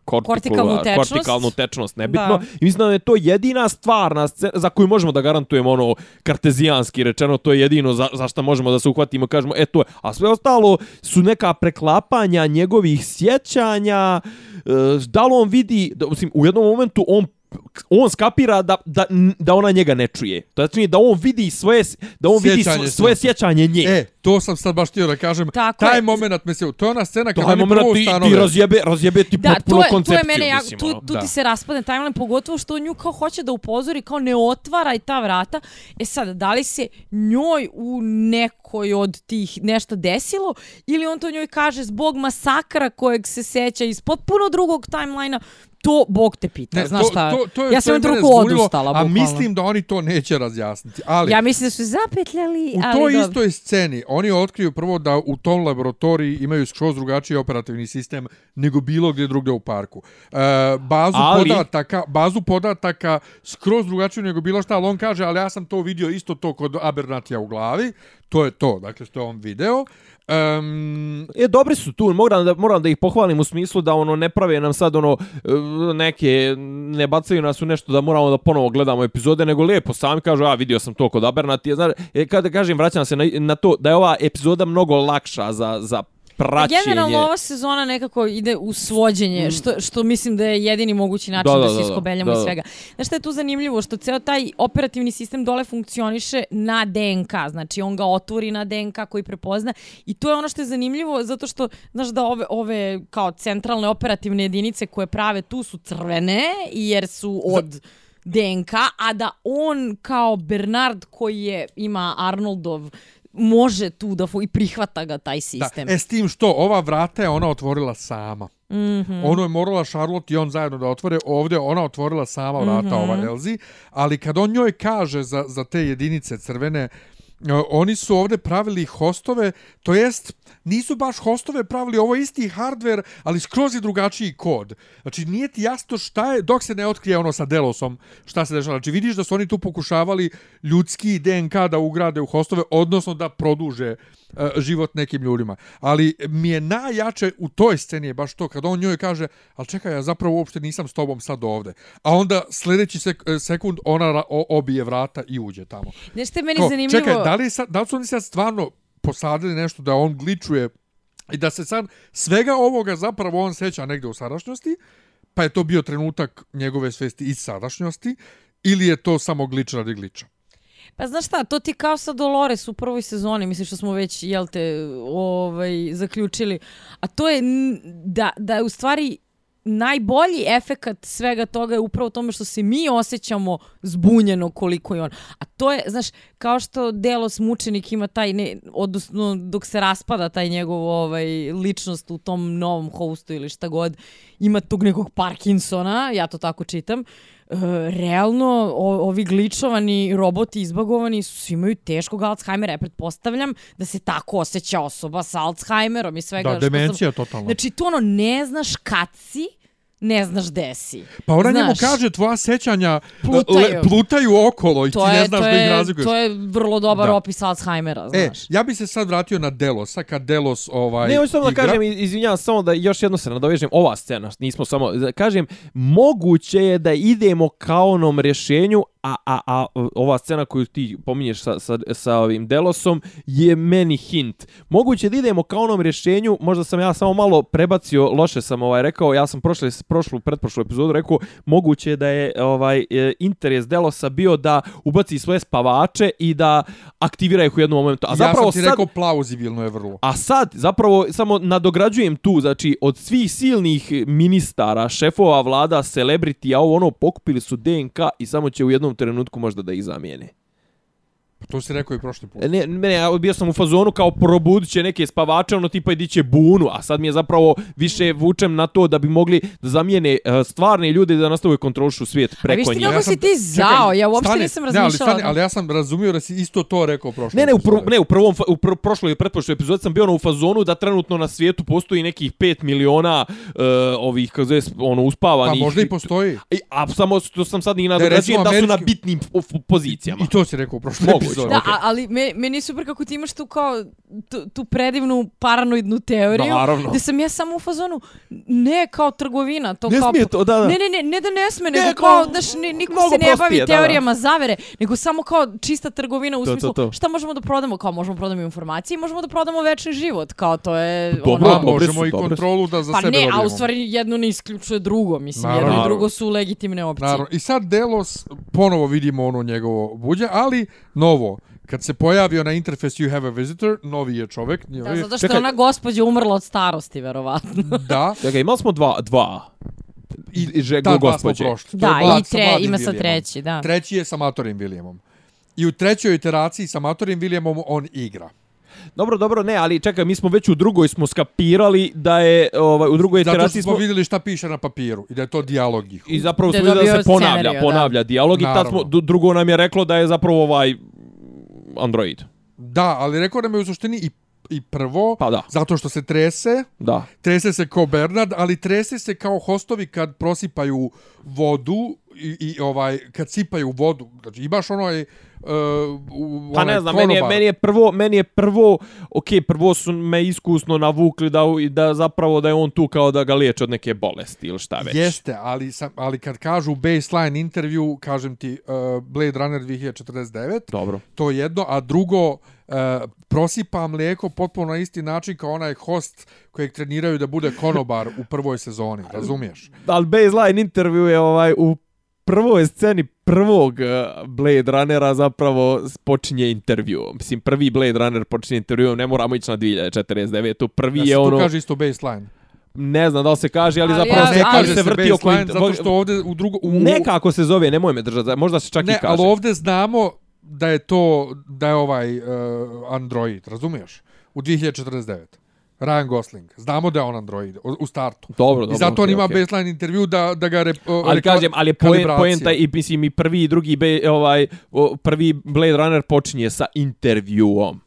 Kortikalnu tečnost. kortikalnu tečnost, nebitno. Da. I mislim da je to jedina stvarna scena za koju možemo da garantujemo ono kartezijanski rečeno, to je jedino za, za što možemo da se uhvatimo kažemo, e to je. A sve ostalo su neka preklapanja njegovih sjećanja, e, da li on vidi, da, mislim, u jednom momentu on on skapira da, da, da ona njega ne čuje. Tačnije da on vidi svoje da on vidi Sjećanje svo, svoje se. sjećanje nje. E, to sam sad baš htio da kažem. Tako taj je. moment, mislim, to je ona scena kad oni prvo ti, ti razjebe, razjebe ti Da, potpuno to je, to koncepciju. je mene, ja, mislim, tu, ono. tu da. ti se raspadne timeline, pogotovo što nju kao hoće da upozori, kao ne otvara i ta vrata. E sad, da li se njoj u nekoj od tih nešto desilo, ili on to njoj kaže zbog masakra kojeg se seća iz potpuno drugog timelina, to Bog te pita. Ne, Znaš to, šta? to, to je, ja sam ruku zbunilo, odustala, A bukvalno. mislim da oni to neće razjasniti. Ali, Ja mislim da su zapetljali, U ali toj dobro. istoj sceni oni otkriju prvo da u tom laboratoriji imaju skroz drugačiji operativni sistem nego bilo gdje drugdje u parku. E, bazu Ali- podataka, bazu podataka skroz drugačiju nego bilo šta, ali on kaže, ali ja sam to vidio isto to kod Abernatija u glavi. To je to, dakle što je on video. Um, E, dobri su tu, moram da, moram da ih pohvalim u smislu da ono ne prave nam sad ono neke, ne bacaju nas u nešto da moramo da ponovo gledamo epizode, nego lijepo sami kažu, ja vidio sam to kod Abernatija, znaš, e, kada kažem, vraćam se na, na to da je ova epizoda mnogo lakša za, za praćenje. Generalno ova sezona nekako ide u svođenje, što, što mislim da je jedini mogući način Da, da, da, se da, da. iskobeljamo iz svega. Znaš što je tu zanimljivo? Što ceo taj operativni sistem dole funkcioniše na DNK, znači on ga otvori na DNK koji prepozna i to je ono što je zanimljivo zato što, znaš da ove, ove kao centralne operativne jedinice koje prave tu su crvene jer su od... DNK, a da on kao Bernard koji je ima Arnoldov može tu da i prihvata ga taj Da. sistem. E, s tim što, ova vrata je ona otvorila sama. Mm -hmm. Ono je morala Charlotte i on zajedno da otvore. Ovdje ona otvorila sama vrata, mm -hmm. ova Elzi. Ali kad on njoj kaže za, za te jedinice crvene, e, E, oni su ovdje pravili hostove, to jest nisu baš hostove pravili, ovo je isti hardware, ali skroz je drugačiji kod. Znači nije ti jasno šta je, dok se ne otkrije ono sa Delosom, šta se dešava. Znači vidiš da su oni tu pokušavali ljudski DNK da ugrade u hostove, odnosno da produže uh, život nekim ljudima. Ali mi je najjače u toj sceni je baš to, kad on njoj kaže, ali čekaj, ja zapravo uopšte nisam s tobom sad ovde. A onda sljedeći sek sekund ona obije vrata i uđe tamo. Nešto je meni Ko, zanimljivo. Čekaj, da li, sad, da li su oni sad stvarno posadili nešto da on gličuje i da se sad svega ovoga zapravo on seća negde u sadašnjosti, pa je to bio trenutak njegove svesti iz sadašnjosti, ili je to samo glič radi gliča? Pa znaš šta, to ti kao sa Dolores u prvoj sezoni, mislim što smo već, jel te, ovaj, zaključili. A to je da, da je u stvari najbolji efekat svega toga je upravo u tome što se mi osjećamo zbunjeno koliko je on. A to je, znaš, kao što Delos mučenik ima taj, ne, odnosno dok se raspada taj njegov ovaj, ličnost u tom novom hostu ili šta god, ima tog nekog Parkinsona, ja to tako čitam, e, realno o, ovi gličovani roboti izbagovani su svi imaju teškog Alzheimera. Ja pretpostavljam da se tako osjeća osoba sa Alzheimerom i svega. Da, što sam- demencija totalno. Znači, to ono, ne znaš kad si, ne znaš gde si. Pa ona znaš, njemu kaže tvoja sećanja Plutaju. le, plutaju okolo i ti to ne je, znaš to da ih je, razlikuješ. to je vrlo dobar Da. opis Alzheimera, E, znaš. ja bi se sad vratio na Delosa, kad Delos ovaj, Ne, hoću samo da kažem, izvinjavam samo da još jedno se nadovežem, ova scena, nismo samo, da kažem, moguće je da idemo ka onom rješenju, a, a, a ova scena koju ti pominješ sa, sa, sa ovim Delosom je meni hint. Moguće da idemo ka onom rješenju, možda sam ja samo malo prebacio, loše sam ovaj rekao, ja sam prošle, prošlu, pretprošlu epizodu rekao, moguće da je ovaj e, interes Delosa bio da ubaci svoje spavače i da aktivira ih u jednom momentu. A zapravo ja sam ti sad, rekao plauzibilno je vrlo. A sad, zapravo, samo nadograđujem tu, znači, od svih silnih ministara, šefova vlada, celebrity, a ovo ono, pokupili su DNK i samo će u jednom trenutku možda da ih zamijene. Pa to si rekao i prošli put. E, Ne, ne, ja bio sam u fazonu kao probudit će neke spavače, ono tipa idiće bunu, a sad mi je zapravo više vučem na to da bi mogli da zamijene uh, stvarne ljude da nastavuju kontrolišu svijet A preko viš ti njih. kako si ti zao, ja uopšte stani, nisam Ne, ali, razmišljala. stani, ali ja sam razumio da si isto to rekao prošle Ne, ne, u, epizode. ne, u prvom, u pr prošloj i pretprošloj epizodi sam bio ono u fazonu da trenutno na svijetu postoji nekih 5 miliona uh, ovih, kako zove, ono, Pa uspavanih. možda i postoji. I, a samo što sam sad njih recimo nadograđujem da su na američki- bitnim f- f- pozicijama. I to si rekao u prošloj. Da, a, ali me, meni je super kako ti imaš tu kao tu, tu predivnu paranoidnu teoriju. Naravno. Gde sam ja samo u fazonu, ne kao trgovina, to Ne kao... smije to, da, da. Ne, ne, ne, ne da ne sme, Ne, nego kao- kao, znaš, ni, niko se ne bavi prostije, da, da. teorijama zavere, nego samo kao čista trgovina u To, to, smislu, to. šta možemo da prodamo? Kao možemo da prodamo informacije, možemo da prodamo večni život, kao to je... Dobro, ono, A, dobre možemo su, i kontrolu da za Pa sebe ne, a dobijemo. u stvari jedno ne isključuje drugo, mislim, Naravno. jedno i drugo su legitimne opcije. Naravno. I sad Delos, ponovo vidimo ono njegovo buđe, ali novo. Kad se pojavio na interface You have a visitor, novi je čovek. Da, zato što Čekaj. je ona gospođa umrla od starosti, verovatno. da. Čekaj, imali smo dva, dva. I, I že- ta dva smo gospođe. prošli. Da, i tre, ima sa treći, da. Treći je sa Matorim Williamom. I u trećoj iteraciji sa Matorim Williamom on igra. Dobro, dobro, ne, ali čekaj, mi smo već u drugoj smo skapirali da je, ovaj, u drugoj Zato što iteraciji smo smo... vidjeli šta piše na papiru i da je to dijalog njihov. I zapravo smo je vidjeli da se ponavlja, scenariju, da. ponavlja dijalog i tad smo, drugo nam je reklo da je zapravo ovaj Android. Da, ali rekao nam je u suštini i, i prvo, Pa da. zato što se trese, Da. trese se kao Bernard, ali trese se kao hostovi kad prosipaju vodu i, i ovaj kad sipaju vodu. Znači imaš onaj uh, u- Pa ne znam, meni je, meni je prvo, meni je prvo, ok, prvo su me iskusno navukli da, da zapravo da je on tu kao da ga liječe od neke bolesti ili šta već. Jeste, ali, sam, ali kad kažu baseline intervju, kažem ti uh, Blade Runner 2049, Dobro. to je jedno, a drugo, uh, prosipa mlijeko potpuno na isti način kao onaj host kojeg treniraju da bude konobar u prvoj sezoni, razumiješ? Ali baseline intervju je ovaj u prvoj sceni prvog eh, Blade Runnera zapravo počinje intervju. Mislim, prvi Blade Runner počinje intervju, ne moramo ići na 2049. Prvi Ja je se tu ono, kaže isto baseline. ne znam da li se kaže, ali, Ali zapravo ja- se, ali- kaže se se vrti oko... zato što ovdje u drugo... U, Nekako se zove, nemoj me držati, možda se čak ne, i kaže. ali ovdje znamo da je to, da je ovaj uh, Android, razumiješ? U 2049. Ryan Gosling. Znamo da je on Android u, startu. Dobro, dobro. I zato okay, on ima okay. baseline intervju da, da ga... Re, Ali kažem, ali je poen, poenta i mislim i prvi i drugi be, ovaj o, prvi Blade Runner počinje sa intervjuom.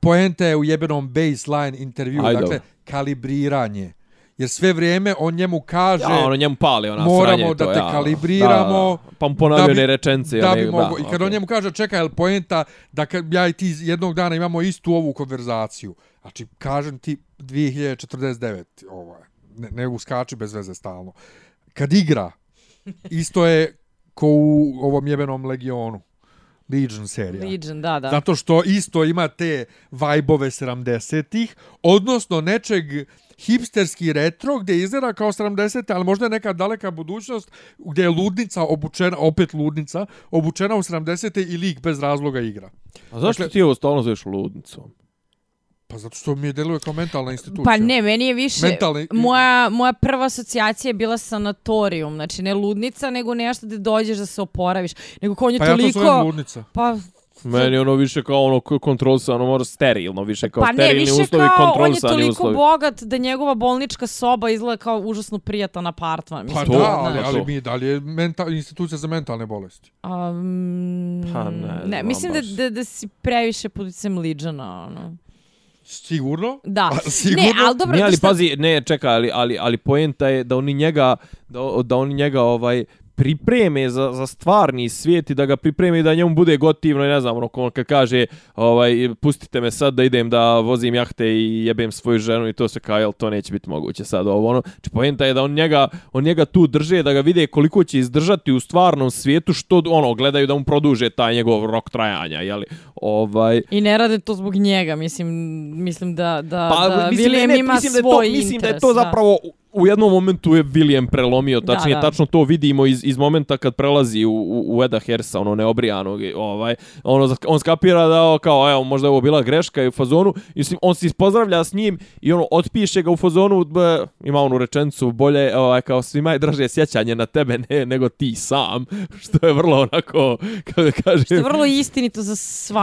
Poenta je u jebenom baseline intervju, dakle, dobro. kalibriranje. Jer sve vrijeme on njemu kaže... Ja, ono njemu pali ona Moramo sranje da to, te ja. kalibriramo, Da, da. Pa mu ponavljaju da bi- ne rečence. da ne, bi mogo, I kad on njemu kaže, čekaj, jel poenta da kad ja i ti jednog dana imamo istu ovu konverzaciju. Znači, kažem ti 2049, ovaj, ne, ne uskači bez veze stalno. Kad igra, isto je ko u ovom jebenom Legionu. Legion serija. Legion, da, da. Zato što isto ima te vajbove 70-ih, odnosno nečeg hipsterski retro gdje izgleda kao 70 ali možda je neka daleka budućnost gdje je ludnica obučena, opet ludnica, obučena u 70 i lik bez razloga igra. A zašto Dakle- ti ovo stalno zoveš ludnicom? Pa zato što mi je deluje kao mentalna institucija. Pa ne, meni je više, Mentalni- moja, moja prva asocijacija je bila sanatorijum, znači ne ludnica, nego nešto da dođeš da se oporaviš, nego ko on je Pa ja to toliko... zovem ludnica. Pa, Meni je ono više kao ono kontrolisano, mora sterilno, više kao pa ne, sterilni više uslovi, kao on je kontrolisani toliko uslovi. bogat da njegova bolnička soba izgleda kao užasno prijatan apartman. Pa Mislim, da, to, ali, znaš. ali to. mi dalje mental, institucija za mentalne bolesti. Um, Pa ne ne mislim da, baš. da, da si previše pod utjecajem Legiona, ono. Sigurno? Da. A, sigurno? Ne, ali dobro, Ne, ali šta- pazi, ne, čekaj, ali, ali, ali poenta je da oni njega, da, da oni njega ovaj pripreme za, za stvarni svijet i da ga pripreme i da njemu bude gotivno i ne znam, ono, kad kaže ovaj, pustite me sad da idem da vozim jahte i jebem svoju ženu i to se kao, jel, to neće biti moguće sad? Ovo, ono, znači poenta je da on njega, on njega tu drže, da ga vide koliko će izdržati u stvarnom svijetu, što, ono, gledaju da mu produže taj njegov rok trajanja, jeli, ovaj, I ne rade to zbog njega, mislim, mislim da, da, Pa, da mislim, William ne, ne, ima mislim da to, svoj Mislim da je interes, to zapravo u- u jednom momentu je William prelomio, Da, tačnije da. tačno to vidimo iz, iz momenta kad prelazi u, u, u Eda Hersa, ono neobrijanog, ovaj, ono, on skapira da o, kao, evo, možda je ovo bila greška i u fazonu, i mislim, on se ispozdravlja s njim i ono, otpiše ga u fazonu, b, ima onu rečencu, bolje, ovaj, kao, svima je draže sjećanje na tebe ne, nego ti sam, što je vrlo onako, kako da kažem, Što je vrlo istinito za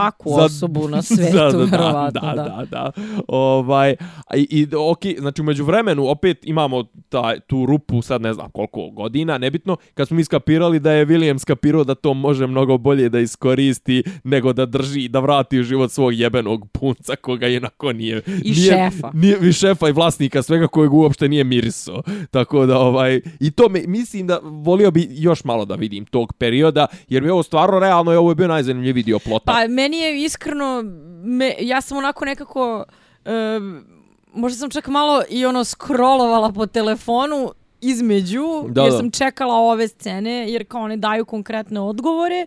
svaku Za- osobu na svetu, da, da, verovatno, da, da, da, Ovaj, i, i ok, znači umeđu vremenu opet imamo taj, tu rupu, sad ne znam koliko godina, nebitno, kad smo mi skapirali da je William skapirao da to može mnogo bolje da iskoristi nego da drži, da vrati u život svog jebenog punca koga jednako nije... I nije, šefa. Nije, i šefa i vlasnika svega kojeg uopšte nije miriso. Tako da, ovaj, i to me, mislim da volio bi još malo da vidim tog perioda, jer bi ovo stvarno realno, i ovo je bio najzanimljiviji dio plota. Pa meni je iskreno, me, ja sam onako nekako, um, možda sam čak malo i ono scrollovala po telefonu između, Da, jer da. sam čekala ove scene, jer kao one daju konkretne odgovore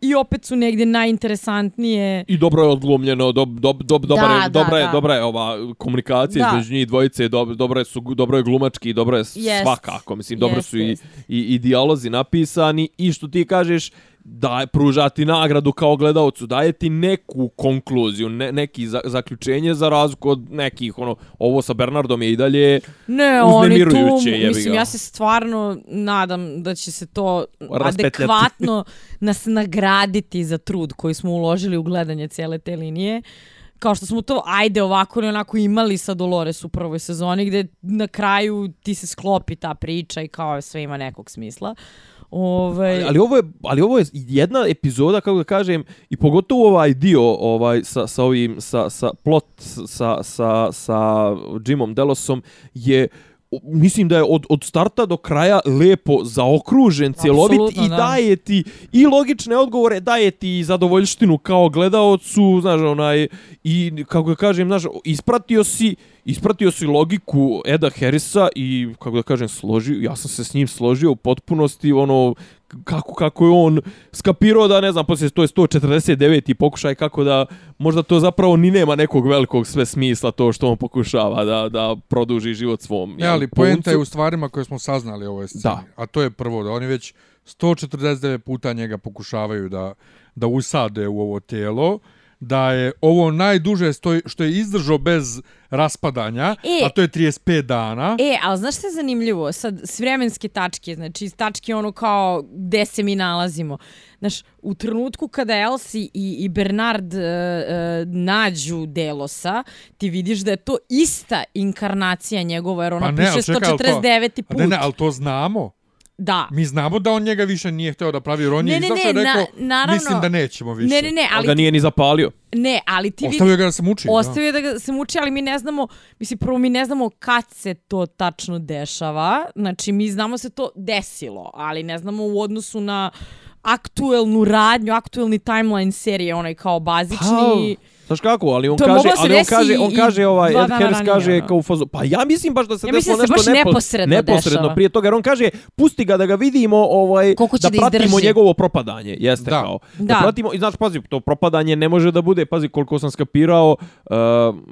i opet su negdje najinteresantnije. I dobro je odglumljeno, dob, dob, dob, dobar Da, je, da, dobra, je, da. dobra je ova komunikacija Da. između njih dvojice, dob, dobro, je, su, dobro je glumački, dobro je Jest. svakako. Mislim, dobro Jest, su i, jest. i, i dijalozi napisani i što ti kažeš, da pruža ti nagradu kao gledalcu, daje ti neku konkluziju, ne, neki za, zaključenje za razliku od nekih, ono, ovo sa Bernardom je i dalje Ne, oni tu, mislim, ja se stvarno nadam da će se to adekvatno nas nagraditi za trud koji smo uložili u gledanje cijele te linije. Kao što smo to, ajde, ovako ili onako imali sa Dolores u prvoj sezoni, gde na kraju ti se sklopi ta priča i kao sve ima nekog smisla. Ovaj... Ali, ali ovo je ali ovo je jedna epizoda kako da kažem i pogotovo ovaj dio ovaj sa sa ovim sa sa plot sa sa sa Jimom Delosom je mislim da je od, od starta do kraja lepo zaokružen, cjelovit i da. daje ti i logične odgovore, daje ti i zadovoljštinu kao gledaocu, znaš, onaj, i kako da kažem, znaš, ispratio si, ispratio si logiku Eda Harrisa i, kako da kažem, složio, ja sam se s njim složio u potpunosti, ono, kako, kako je on skapirao da, ne znam, poslije to je 149. pokušaj, kako da možda to zapravo ni nema nekog velikog sve smisla to što on pokušava da, da produži život svom. Jel, ali poenta je u stvarima koje smo saznali ovoj sceni. Da. A to je prvo, da oni već 149 puta njega pokušavaju da, da usade u ovo tijelo, da je ovo najduže stoj, što je izdržao bez raspadanja, E. a to je 35 dana. E, ali znaš što je zanimljivo? Sad, s vremenske tačke, znači iz tačke ono kao gde se mi nalazimo. Znaš, u trenutku kada Elsie i, i Bernard uh, uh, nađu Delosa, ti vidiš da je to ista inkarnacija njegova, jer ona Pa ne, piše ali čekaj, ali to- 149. A put. Ne, ne, ali to znamo. Da. Mi znamo da on njega više nije hteo da pravi, jer on Ne, je ne, izašao ne, rekao, na- naravno- mislim da nećemo više. Ne, ne, ne, Ali ali, ga nije ni zapalio. ne, ali ti vidiš... Ostavio ga da se muči. Ostavio da ga se muči, ali mi ne znamo, mislim, prvo mi ne znamo kad se to tačno dešava, znači mi znamo se to desilo, ali ne znamo u odnosu na aktuelnu radnju, aktuelni timeline serije, onaj kao bazični... Znaš kako, ali on To kaže, ali on kaže, on kaže ovaj Ed Harris ranije, kaže ono. kao u fazu, pa ja mislim baš da se Ja desilo da se nešto baš nepo- neposredno neposredno dešava. prije toga, jer on kaže pusti ga da ga vidimo, ovaj da da pratimo izdrži. njegovo propadanje, jeste Da. kao. Da. Da. pratimo i znači pazi, to propadanje ne može da bude, pazi koliko sam skapirao, uh,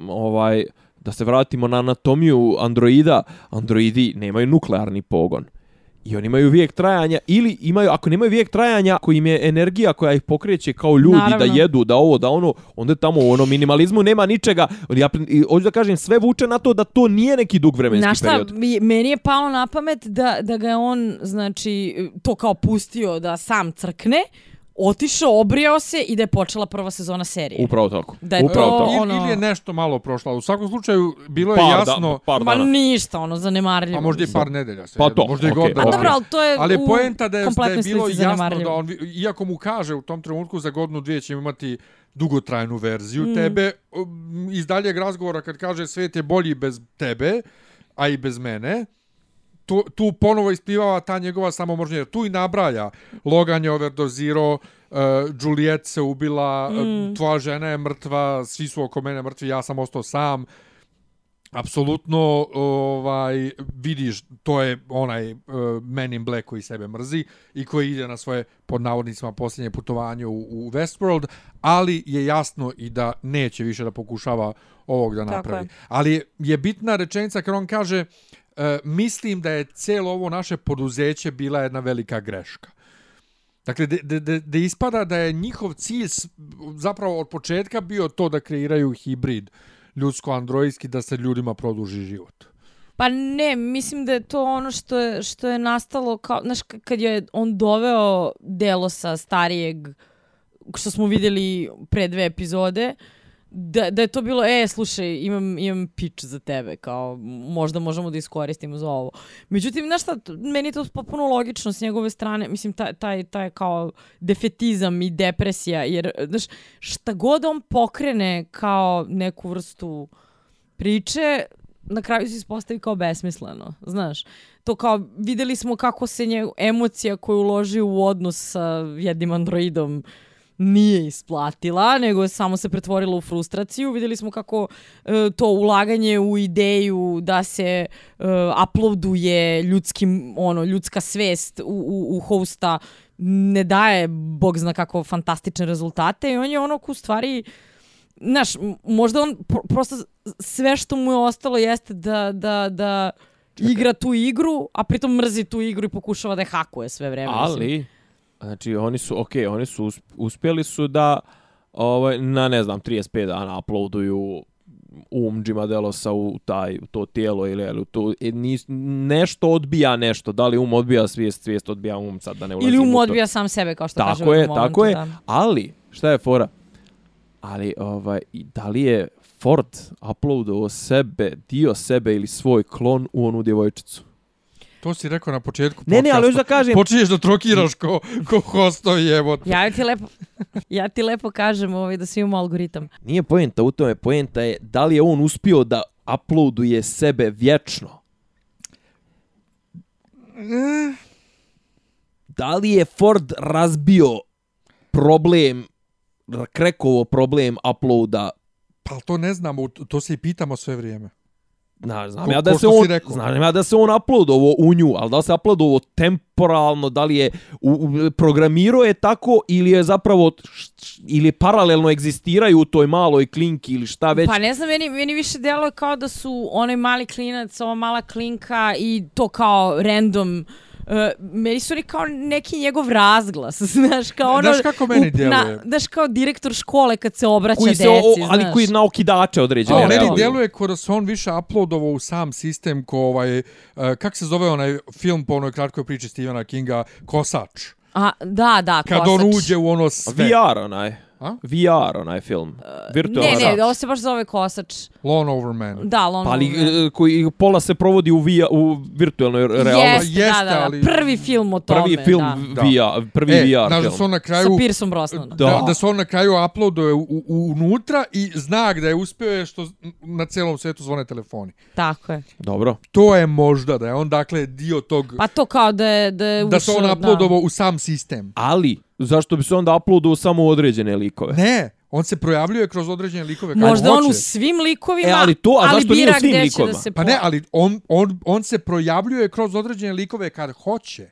ovaj da se vratimo na anatomiju androida, androidi nemaju nuklearni pogon. I oni imaju vijek trajanja ili imaju ako nemaju vijek trajanja koji im je energija koja ih pokreće kao ljudi Naravno. da jedu, da ovo, da ono, onda tamo u onom minimalizmu nema ničega. Ja hoću da kažem sve vuče na to da to nije neki dug vremenski Znaš šta, period. mi- meni je palo na pamet da, da ga je on, znači, to kao pustio da sam crkne, otišao, obrijao se i da je počela prva sezona serije. Upravo tako. Da je Upravo to- tako. Ili, ono- ili je nešto malo prošlo. U svakom slučaju, bilo je Par, jasno... da, par Ma dana. ništa, ono, zanemarljivo. Pa možda i par nedelja. Se Pa to, možda i okej, godina. A okej. dobro, ali to je Ali u poenta da je, da je bilo jasno zanemarljivo. da on, iako mu kaže u tom trenutku za godinu dvije ćemo imati dugotrajnu verziju Mm. tebe, um, iz daljeg razgovora kad kaže svet je bolji bez tebe, a i bez mene, tu, tu ponovo isplivava ta njegova samomožnja, jer tu i nabraja. Logan je overdozirao, uh, Juliet se ubila, mm. uh, tvoja žena je mrtva, svi su oko mene mrtvi, ja sam ostao sam. Apsolutno ovaj vidiš to je onaj uh, Man in Black koji sebe mrzi i koji ide na svoje pod navodnicima posljednje putovanje u, u Westworld, ali je jasno i da neće više da pokušava ovog da napravi. je. Ali je bitna rečenica kad on kaže e, mislim da je celo ovo naše poduzeće bila jedna velika greška. Dakle, da de, de ispada da je njihov cilj zapravo od početka bio to da kreiraju hibrid ljudsko-androidski da se ljudima produži život. Pa ne, mislim da je to ono što je, što je nastalo kao, znaš, kad je on doveo Delosa starijeg, što smo vidjeli pre dve epizode, da, da je to bilo, e, slušaj, imam, imam pitch za tebe, kao, možda možemo da iskoristimo za ovo. Međutim, znaš šta, meni je to potpuno logično s njegove strane, mislim, taj, taj, taj kao defetizam i depresija, jer, znaš, šta god on pokrene kao neku vrstu priče, na kraju se ispostavi kao besmisleno, znaš. To kao, videli smo kako se nje emocija koju uloži u odnos sa jednim androidom nije isplatila, nego je samo se pretvorila u frustraciju. Videli smo kako e, to ulaganje u ideju da se e, uploaduje ljudskim, ono, ljudska svest u, u, u hosta ne daje, bog zna kako, fantastične rezultate i on je ono u stvari znaš, možda on pro- prosto sve što mu je ostalo jeste da, da, da igra tu igru, a pritom mrzi tu igru i pokušava da je hakuje sve vreme. mislim. Znači, oni su, okej, oni su, usp- uspjeli su da, ovaj, na, ne znam, 35 dana uploaduju um Jima Delosa u, taj, u to tijelo ili, ili u to, nis, nešto odbija nešto, da li um odbija svijest, svijest odbija um, sad da ne ulazim Ili um odbija sam sebe, kao što Tako u je, momentu, tako je, da. ali, šta je fora? Ali, ovaj, da li je Ford uploadovao sebe, dio sebe ili svoj klon u onu djevojčicu? To si rekao na početku Ne, ne, ali hoću podcasta. da kažem, Počinješ da trokiraš ko, ko hostovi, evo. Ja ti lepo, ja ti lepo kažem ovaj, da svi imamo algoritam. nije poenta u tome, poenta je da li je on uspio da uploaduje sebe vječno. Da li je Ford razbio problem, krekovo problem uploada Pa to ne znamo, to se i pitamo sve vrijeme. Zna, znam Ko- ja da se on, znam ja da se on uploadovao u nju, ali da se uploadovao temporalno, da li je u, u, programirao je tako ili je zapravo š- š- ili paralelno egzistiraju u toj maloj klinki ili šta već. Pa ne znam, meni, meni više djeluje kao da su onaj mali klinac, ova mala klinka i to kao random Uh, meni su oni kao neki njegov razglas, znaš, kao ono... Znaš kako meni up- na- djeluje? Znaš, kao direktor škole kad se obraća koji deci, se, o, ali znaš. koji na okidače određene. A meni djeluje kao da se on više uploadovao u sam sistem ko ovaj, uh, kak se zove onaj film po onoj kratkoj priči Stephena Kinga, Kosač. A, da, da, Kad kosač. on uđe u ono sve. VR onaj. A? VR onaj film. Virtualna Ne, ne, ovo se baš zove kosač. Lone Over Man. Da, Lone Pa ali Wolverine. e, koji pola se provodi u, via, u virtualnoj realnosti. Jeste, Jeste, da, da, da. ali- Prvi film o tome, Prvi film da. VR, prvi E, VR znaš da film. se on na Sa kraju... Pierceom Brosnanom. Da. Da, da se on na kraju uploaduje u, u, unutra i znak da je uspio je što na celom svetu zvone telefoni. Tako je. Dobro. To je možda da je on dakle dio tog Pa to kao da je, da je da se on ušao, uploadovao u sam sistem. Ali, zašto bi se onda uploadao samo u određene likove? Ne, on se projavljuje kroz određene likove kad Možda on u svim likovima, E, ali to- a ali zašto nije u bira svim će likovima? da se Pa ne, ali on, on, on se projavljuje kroz određene likove kad hoće.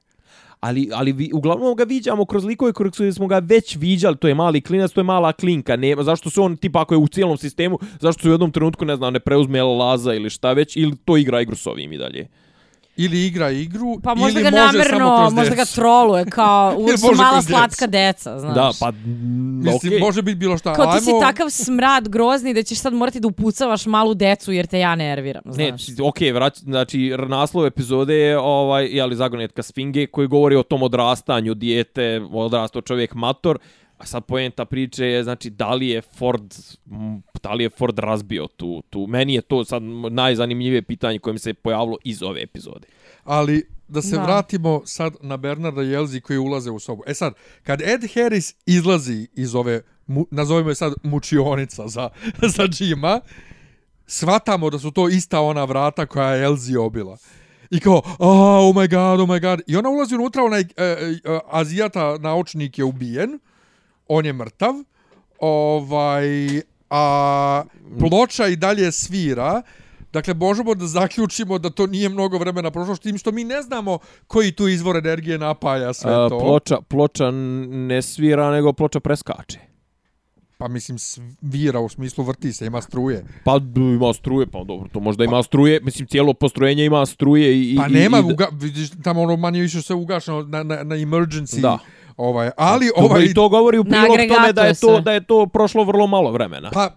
Ali, ali vi, uglavnom ga viđamo kroz likove koji smo ga već viđali, to je mali klinac, to je mala klinka, nema, zašto se on, tipa ako je u cijelom sistemu, zašto se u jednom trenutku, ne znam, ne preuzme Laza ili šta već, ili to igra igru s ovim i dalje. Ili igra igru, Pa možda ili ga može samo namerno, kroz možda ga troluje, kao uvijek su mala slatka deca, znaš. Da, pa, mm, Mislim, može biti bilo šta. Kao ti si takav smrad grozni da ćeš sad morati da upucavaš malu decu jer te ja nerviram, Ne, znaš. okej, okay, vrać, znači naslov epizode je ovaj je ali zagonetka Sfinge koji govori o tom odrastanju dijete, odrastao čovjek mator. A sad poenta priče je znači da li je Ford da li je Ford razbio tu tu meni je to sad najzanimljivije pitanje koje mi se pojavilo iz ove epizode. Ali da se Da. vratimo sad na Bernarda i Elzi koji ulaze u sobu. E sad, kad Ed Harris izlazi iz ove, mu, nazovimo je sad mučionica za, za Jima, shvatamo da su to ista ona vrata koja je Elzi obila. I kao, oh, oh my god, oh my god. I ona ulazi unutra, onaj e, e, azijata naučnik je ubijen, on je mrtav, ovaj, a ploča i dalje svira, Dakle, možemo da zaključimo da to nije mnogo vremena prošlo, s tim što mi ne znamo koji tu izvor energije napaja sve A, to. ploča ploča n- ne svira nego ploča preskače. Pa mislim, svira u smislu vrti se, ima struje. Pa ima struje, pa dobro, to možda ima struje, mislim cijelo postrojenje ima struje i Pa i, nema, i, uga, vidiš, tamo ono manje više sve ugašeno na, na, na emergency. Da. Ovaj, ali To, ovaj... I to govori u prilog tome da je to sve. da je to prošlo vrlo malo vremena. Pa,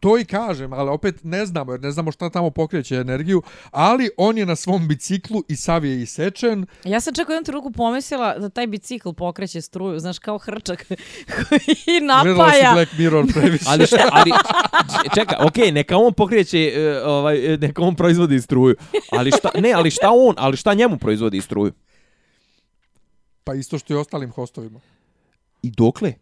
to i kažem, ali opet ne znamo, jer ne znamo šta tamo pokreće energiju, ali on je na svom biciklu i sav je isečen. Ja sam čak u jednom trenutku pomislila da taj bicikl pokreće struju, znaš, kao hrčak koji Gledala si napaja. Black Mirror previše. Ali šta, ali čeka, okej, okay, neka on pokreće uh, ovaj neka on proizvodi struju. Ali šta, ne, ali šta on, ali šta njemu proizvodi struju? Pa isto što i ostalim hostovima. I dokle?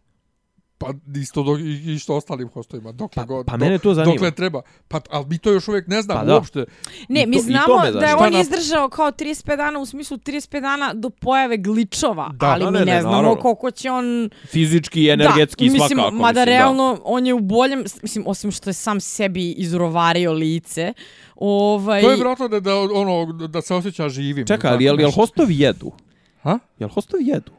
Pa isto do, i što ostalim hostovima. Dokle Pa- god, pa mene to zanima. Dokle treba. Pa, ali mi to još uvijek ne znamo Pa da. uopšte. Ne, I mi to- znamo da je on izdržao kao 35 dana u smislu 35 dana do pojave gličova, Da. ali Da, mi ne, ne, ne, znamo naravno. koliko će on... Fizički, energetski da, mislim, svakako. Mada mislim, realno on je u boljem, mislim, osim što je sam sebi izrovario lice, ovaj... To je vjerojatno da, da, ono, da se osjeća živim. Da. Čekaj, ali jel nešto. hostovi jedu? Ha? Jel hostovi jedu?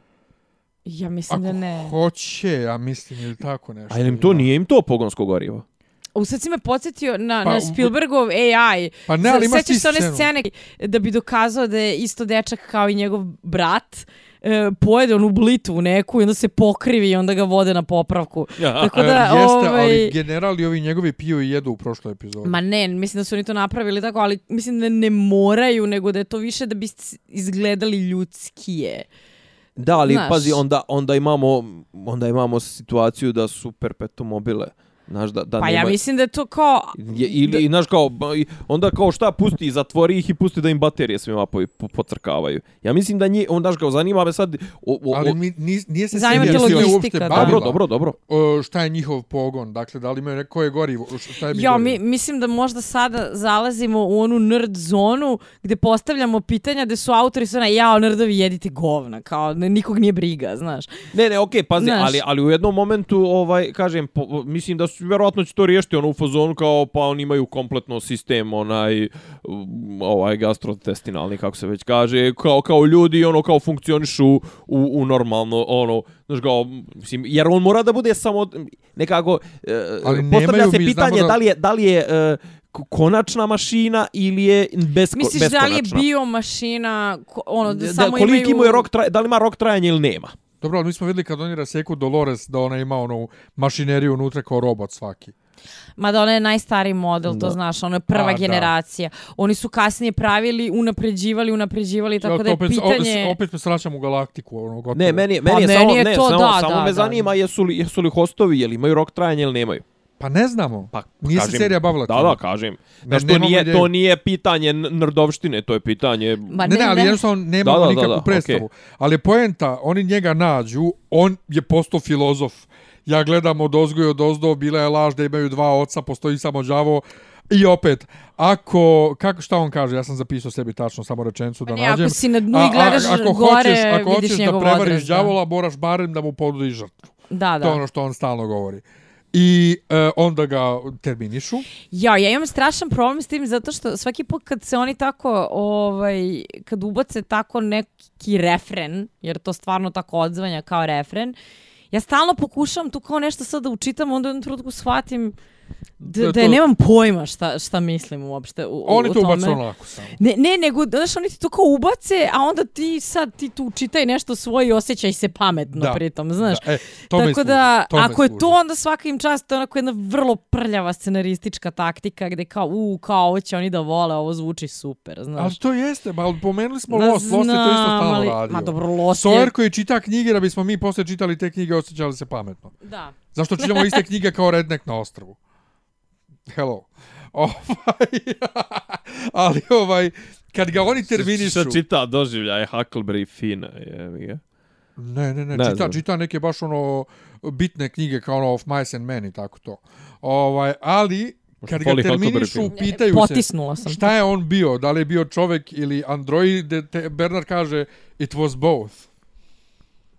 Ja mislim Ako da ne. hoće, ja mislim, ili tako nešto. A jel im to nije im to pogonsko gorivo? U sad si me podsjetio na, Pa, na Spielbergov AI. Pa ne, ali imaš ti Sećaš se one scenu. scene da bi dokazao da je isto dečak kao i njegov brat e, pojede onu blitu neku i onda se pokrivi i onda ga vode na popravku. Tako E, da, jeste, ovaj... ali generali ovi njegovi piju i jedu u prošloj epizodi. Ma ne, mislim da su oni to napravili tako, ali mislim da ne moraju, nego da je to više da bi izgledali ljudskije. Da, ali Znaš. pazi, onda, onda, imamo, onda imamo situaciju da su perpetuum mobile. Znaš, da, da Pa nema... ja mislim da je to kao... Je, ili, znaš, kao, onda kao šta pusti, zatvori ih i pusti da im baterije svima po, po, pocrkavaju. Ja mislim da nje, onda kao, zanima me sad... O, o, Ali mi, nije, nije se Zanima serija te time logistika, uopšte da. bavila. dobro, dobro, dobro. O, šta je njihov pogon? Dakle, da li imaju neko koje gorivo? Šta je Ja, gorivo? mi, mislim da možda sada zalazimo u onu nerd zonu gde postavljamo pitanja gde su autori su ona, jao, nerdovi jedite govna, kao ne, nikog nije briga, znaš. Ne, ne, okej, pazi, Znaš. ali, ali u jednom momentu, ovaj, kažem, po, mislim da vjerojatno će to riješiti ono u fazonu kao pa oni imaju kompletno sistem onaj ovaj gastrointestinalni kako se već kaže kao kao ljudi ono kao funkcionišu u, u normalno ono znaš kao mislim jer on mora da bude samo nekako e, postavlja se pitanje da- da li je da li je e, konačna mašina ili je bez Misliš da li je beskonačna? bio mašina, ono, da, da, samo koliki imaju... mu je rok traja, da li ima rok trajanja ili nema? Dobro, ali mi smo vidjeli kad oni raseku Dolores da ona ima onu mašineriju unutra kao robot svaki. Mada ona je najstariji model, to Da. znaš, ona je prva A, da. generacija. Oni su kasnije pravili, unapređivali, unapređivali, tako Ja, da je opet, pitanje... Opet se vraćamo u galaktiku. Ono, gotovo. Ne, meni, Pa meni je meni samo, je ne, to samo, da, samo da, me da. zanima jesu li, jesu li hostovi, je li imaju rok trajanja ili nemaju. Pa ne znamo. Pa, Nije se kažem- serija bavila Da, da, kažem. Ne, Znaš, to nije, ideju. to nije pitanje nrdovštine, to je pitanje... Ma Ne, ne, ali jednostavno nemamo Da, da, da, nikakvu da, predstavu. Ali je poenta, oni njega nađu, on je postao filozof. Ja gledam od ozgo i od ozdo, bila je laž da imaju dva oca, postoji samo đavo. I opet, ako, kako, šta on kaže, ja sam zapisao sebi tačno samo rečenicu da Pa ne, nađem. ako si na dnu A- i a- gledaš ako gore, hoćeš, ako vidiš hoćeš da prevariš odraz, da. đavola, moraš barem da mu ponudiš žrtvu. Da, To je da. ono što on stalno govori. I e, onda ga terminišu. Ja, ja imam strašan problem s tim zato što svaki put kad se oni tako, ovaj, kad ubace tako neki refren, jer to stvarno tako odzvanja kao refren, ja stalno pokušavam tu kao nešto sad da učitam, onda u jednom trenutku shvatim Da da, je to- nemam pojma šta, šta mislim uopšte u, u, Oni u to tome. ubacu onako samo. Ne, ne, nego, znaš, oni ti to kao ubace, a onda ti sad ti tu čitaj nešto svoje i osjećaj se pametno Da, pritom, znaš. Da, e, to Tako služi, da, to ako je to, onda svaka im čast, to je onako jedna vrlo prljava scenaristička taktika gde kao, u, kao, ovo će oni da vole, ovo zvuči super, znaš. Ali to jeste, ali pomenuli smo Da Lost, Lost je to isto znam, stalno ali- radio. Ma dobro, Lost je... Sawyer koji čita knjige, da bismo mi posle čitali te knjige, osjećali se pametno. Da. Zašto čitamo iste knjige kao rednek na ostrvu? Hello. Ovaj, ali ovaj, kad ga oni terminišu... Šta čita doživljaje Huckleberry Fina, je, je. Ne, ne, ne, Ne čita, znam. čita neke baš ono bitne knjige kao ono Of Mice and Men i tako to. Ovaj, ali kad ga terminišu, pitaju se Potisnula sam. šta je on bio, da li je bio čovek ili android, te, Bernard kaže it was both,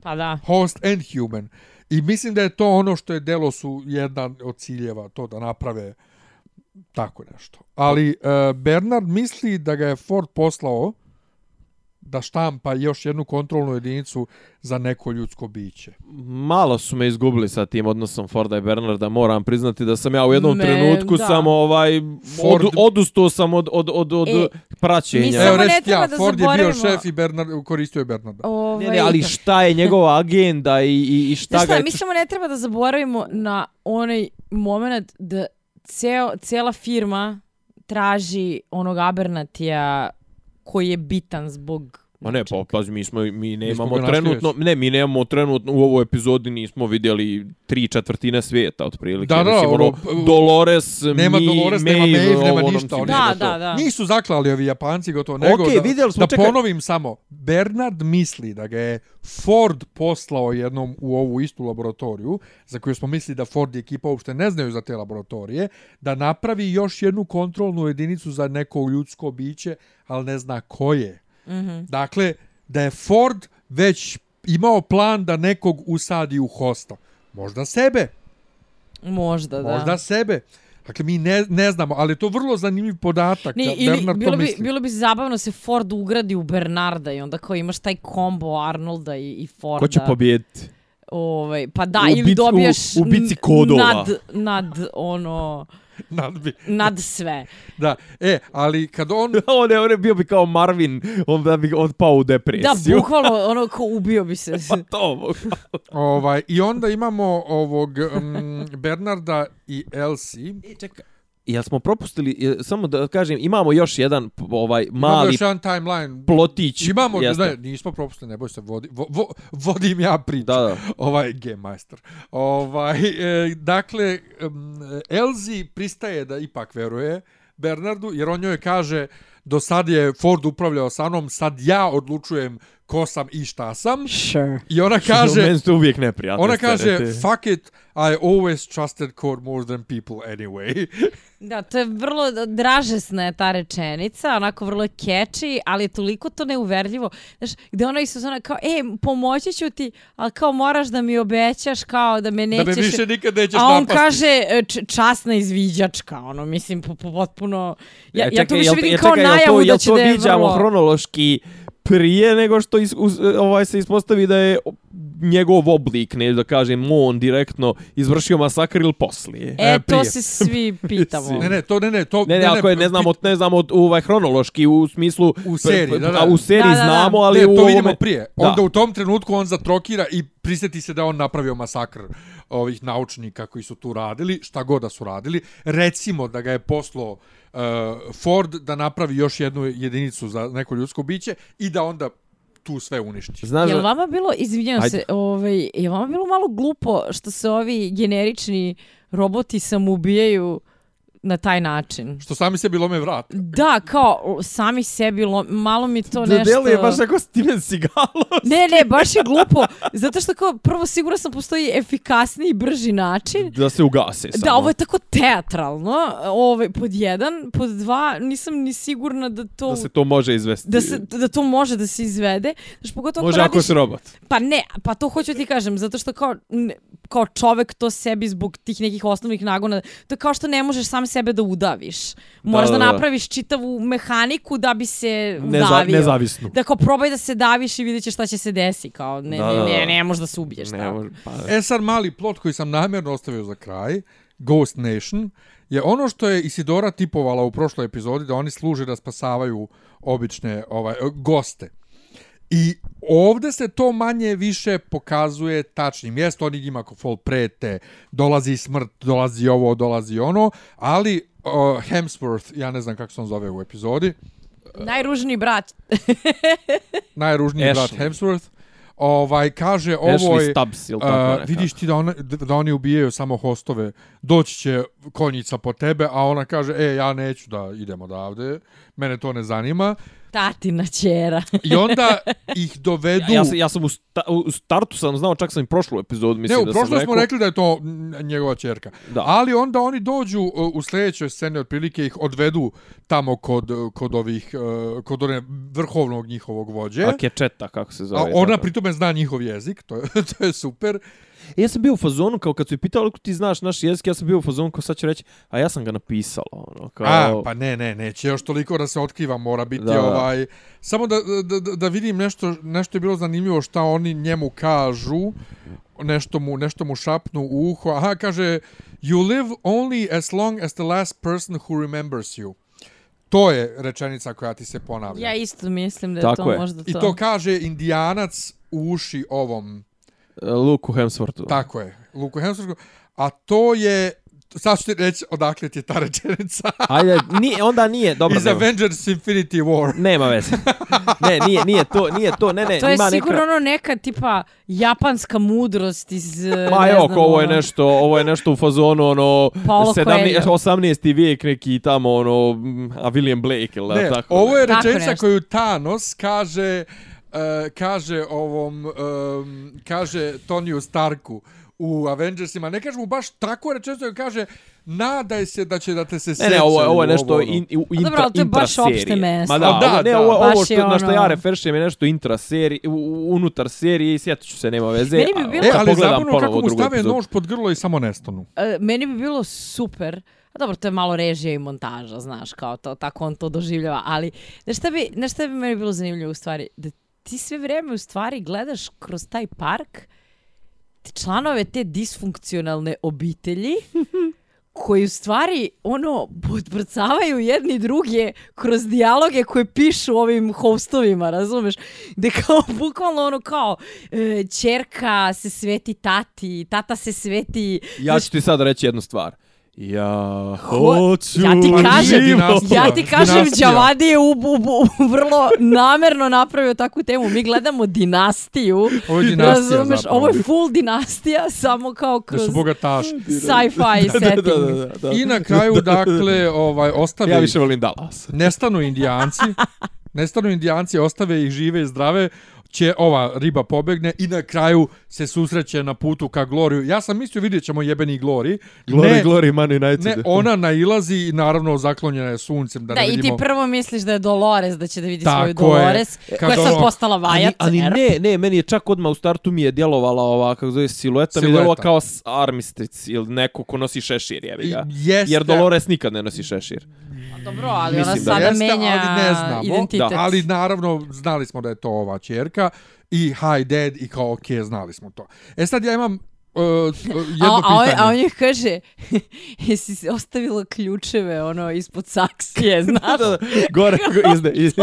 Pa da. host and human. I mislim da je to ono što je delo su jedan od ciljeva, to da naprave tako nešto. Ali uh, Bernard misli da ga je Ford poslao da štampa još jednu kontrolnu jedinicu za neko ljudsko biće. Malo su me izgubili sa tim odnosom Forda i Bernarda, moram priznati da sam ja u jednom Me, trenutku da. samo ovaj Ford- od, odustao sam od od od od E, praćenja. Evo ne reći ja, da Ford je bio šef i Bernard, koristio je Bernarda. Ovaj, Ne, ne, ali šta je njegova agenda i, i, i šta Znaš ga šta, je... mi samo ne treba da zaboravimo na onaj moment da ceo, cijela firma traži onog Abernatija koji je bitan zbog Ma ne, pa pazi, mi smo mi nemamo trenutno, ne, mi nemamo trenutno u ovoj epizodi nismo vidjeli tri četvrtine svijeta otprilike. Da, da, Mislim, ono, ono, Dolores, Nema mi, Dolores, Maeve, nema Maeve, nema ono, ništa, Da, to. da, da. Nisu zaklali ovi Japanci gotovo, nego da, vidjeli smo, da čekaj. ponovim samo. Bernard misli da ga je Ford poslao jednom u ovu istu laboratoriju, za koju smo mislili da Ford i ekipa uopšte ne znaju za te laboratorije, da napravi još jednu kontrolnu jedinicu za neko ljudsko biće, ali ne zna koje. Mm Mhm. -hmm. Dakle, da je Ford već imao plan da nekog usadi u hosta. Možda sebe, Možda, da. možda sebe. Dakle, mi ne, ne znamo, ali je to vrlo zanimljiv podatak. Da ili Bernard bilo to bi, misli. bilo bi zabavno se Ford ugradi u Bernarda i onda kao imaš taj kombo Arnolda i, i Forda. Ko će pobijediti? Ovaj, pa da, U ili bit- dobijaš u- u bici kodova. nad, nad, ono, Nadbi. nad sve. Da, e, ali kad on... on, je, on je bio bi kao Marvin, on da bi odpao u Da, depresiju. bukvalno, ono, ko ubio bi se. Pa to, ovaj, I onda imamo ovog um, Bernarda i Elsie. E, čekaj. Jel smo propustili, samo da kažem, imamo još jedan ovaj Imamo mali još jedan timeline. plotić. Imamo, Jeste. ne, nismo propustili, ne boj se, vodi, vo, vo, vodim ja priču. Da, da. Ovaj, Game Master. Ovaj, e, dakle, um, Elsie pristaje da ipak veruje Bernardu, jer on njoj kaže, do sad je Ford upravljao sa mnom, sad ja odlučujem ko sam i šta sam. Sure. I ona Kaže, kaže, meni to uvijek neprijatne ona kaže, te. fuck it, I always trusted Code more than people anyway. Da, to je vrlo dražesna je ta rečenica, onako vrlo catchy, ali je toliko to neuverljivo. Znaš, gde ona isto zona kao, e, pomoći ću ti, ali kao moraš da mi obećaš kao da me da nećeš... me više nikad nećeš A on napasti. kaže e, časna izviđačka, ono, mislim, po, po, potpuno... Ja, E, ja to više jel- vidim e, kao čekaj, jel najavu to, da jel će to da je viđamo vrlo... hronološki prije nego što is, uz, ovaj se ispostavi da je njegov oblik, ne da kažem, on direktno izvršio masakr ili poslije. E, E, to prije. se svi pitamo. Ne, ne, to ne, ne, to... Ne, ne, ako je, ne znamo, ne znamo ovaj hronološki u smislu U seriji, da, da. A u seriji Da, da, da. znamo, ali ne, u to ovome- vidimo prije. Da. Onda u tom trenutku on zatrokira i prisjeti se da on napravio masakr ovih naučnika koji su tu radili, šta god da su radili. Recimo da ga je poslao uh, Ford da napravi još jednu jedinicu za neko ljudsko biće i da onda tu sve uništi. Znaš, Jel da- vama bilo, izvinjam Ajde. se, ovaj, je vama bilo malo glupo što se ovi generični roboti samubijaju na taj način? Što sami sebi lome vrat. Da, kao sami sebi, lo, malo mi to Da nešto... deluje baš ako Steven Seagal. Ne, ne, baš je glupo. Zato što kao, prvo sigurno sam postoji efikasniji i brži način. da se ugase samo. Da, ovo je tako teatralno. Ovaj, pod jedan. Pod dva, nisam ni sigurna da to... da se to može izvesti. da, se, da to može da se izvede. Znaš, pogotovo može ako ako radiš... si robot. Pa ne, pa to hoću ti kažem, zato što kao, ne, kao čovek to sebi zbog tih nekih osnovnih nagona, to je kao što ne možeš sam sebe da udaviš. Moraš da, da, da. napraviš čitavu mehaniku da bi se Neza, udavio. nezavisnu. Da kao probaj da se daviš i vidjet ćeš šta će se desi. Kao ne, Da, ne, da, ne, da. ne, možeš da se ubiješ. Ne, može, pa, E sad mali plot koji sam namjerno ostavio za kraj, Ghost Nation, je ono što je Isidora tipovala u prošloj epizodi, da oni služe da spasavaju obične ovaj, goste. I ovde se to manje više pokazuje tačnim. Jest, oni njima ko fol prete, dolazi smrt, dolazi ovo, dolazi ono, ali uh, Hemsworth, ja ne znam kako se on zove u epizodi, Najružniji brat. najružniji Ashley. brat Hemsworth, ovaj, kaže ovo je... Stubbs ili tako A, nekako. vidiš ti da, ona, da oni ubijaju samo hostove, doći će konjica po tebe, a ona kaže, e, ja neću da idem odavde, mene to ne zanima. Tatina ćera. I onda ih dovedu... Ja, ja, sam, ja sam u, sta, u startu sam znao, čak sam i prošlu epizodu, mislim ne, u da sam prošlom rekao. smo rekli da je to njegova čerka. Da. Ali onda oni dođu uh, u sljedećoj sceni, otprilike ih odvedu tamo kod, kod ovih, uh, kod one vrhovnog njihovog vođe. A Kečeta, kako se zove. A ona pritome zna njihov jezik, to je, to je super. E, Ja sam bio u fazonu, kao kad su je pitali kako ti znaš naš jezik, ja sam bio u fazonu kao sad ću reći, a ja sam ga napisala. Ono, kao, A, pa ne, ne, neće još toliko da se otkriva, mora biti Da, da. ovaj... Samo da, da, da, da vidim nešto, nešto je bilo zanimljivo šta oni njemu kažu, nešto mu, nešto mu šapnu u uho. Aha, kaže, you live only as long as the last person who remembers you. To je rečenica koja ti se ponavlja. Ja isto mislim da je Tako to je. možda to. I to kaže indijanac u uši ovom, Luku Hemsworthu. tako je, Luku Hemsworthu. A to je, sad ću ti reći odakle ti je ta rečenica. Ajde, nije, onda nije, dobro. Iz nema. Avengers Infinity War. Nema veze. Ne, nije, nije to, nije to, ne, ne, To je ima sigurno neka... ono neka tipa japanska mudrost iz, eh, Ma ne evo, znam, ovo je ono- nešto, ovo je nešto u fazonu, ono, 17, Coelho. 18. vijek neki tamo, ono, mm, a William Blake ili Ne, tako. ovo je rečenica koju Thanos kaže uh, kaže ovom um, kaže Tonyu Starku u Avengersima, ne kaže mu baš tako rečenicu, nego kaže nadaj se da će da te se Ne, sećaju. ne, ovo, ovo je nešto ovo, ono. in, u, A intra, dobro, ali to je baš opšte mesto. Ma da, da, ovo, ne, da. ovo, ovo je što, na što ono- ja referišem je nešto intraserije, u- u- unutar serije i sjetit ću se, nema veze. Meni bi a- bilo- E, ali pogledam zabavno kako mu stave epizodu. nož pod grlo i samo nestanu. E, meni bi bilo super, a dobro, to je malo režija i montaža, znaš, kao to, tako on to doživljava, ali šta bi, šta bi meni bilo zanimljivo u stvari? Da ti sve vrijeme u stvari gledaš kroz taj park članove te disfunkcionalne obitelji koji u stvari ono podbrcavaju jedni druge kroz dijaloge koje pišu ovim hostovima, razumeš? Gde kao bukvalno ono kao e, čerka se sveti tati, tata se sveti Ja ću ti sad reći jednu stvar. Ja Ho- hoću ja ti kažem, ja ti kažem. Džavadi je u, u, u, vrlo namerno napravio takvu temu. Mi gledamo dinastiju. Ovo je dinastija razumeš? zapravo. Ovo je full dinastija, samo kao Da kroz su bogataši. sci-fi setting. Da, da, da, da. I na kraju, dakle, ovaj, ostave Ja više volim Dallas. nestanu indijanci, nestanu indijanci, ostave ih žive i zdrave, će ova riba pobegne i na kraju se susreće na putu ka Gloriju. Ja sam mislio vidjet ćemo jebeni Glori. Glory, ne, glory, Man United. Ne, ona nailazi i naravno zaklonjena je suncem. Da, Da, ne i ti vidimo... prvo misliš da je Dolores, da će da vidi Tako svoju je. Dolores, Kad koja je sad ono- postala Ali, vajat. ali er. ne, ne, meni je čak odmah u startu mi je djelovala ova, kako zove, silueta, mi je Silueta. djelovala kao armistic ili neko ko nosi šešir, jebi ga. Jeste. Jer Dolores nikad ne nosi šešir. Dobro, ali ona Mislim da sada Jeste, menja ali ne znamo. identitet. Da, ali naravno znali smo da je to ova čerka i Hi Dad i kao ok, znali smo to. E sad ja imam uh, jedno a, a, on, pitanje. a on jih kaže, jesi si ostavila ključeve ono ispod saksije, znaš? Da, da, gore, izde, iz,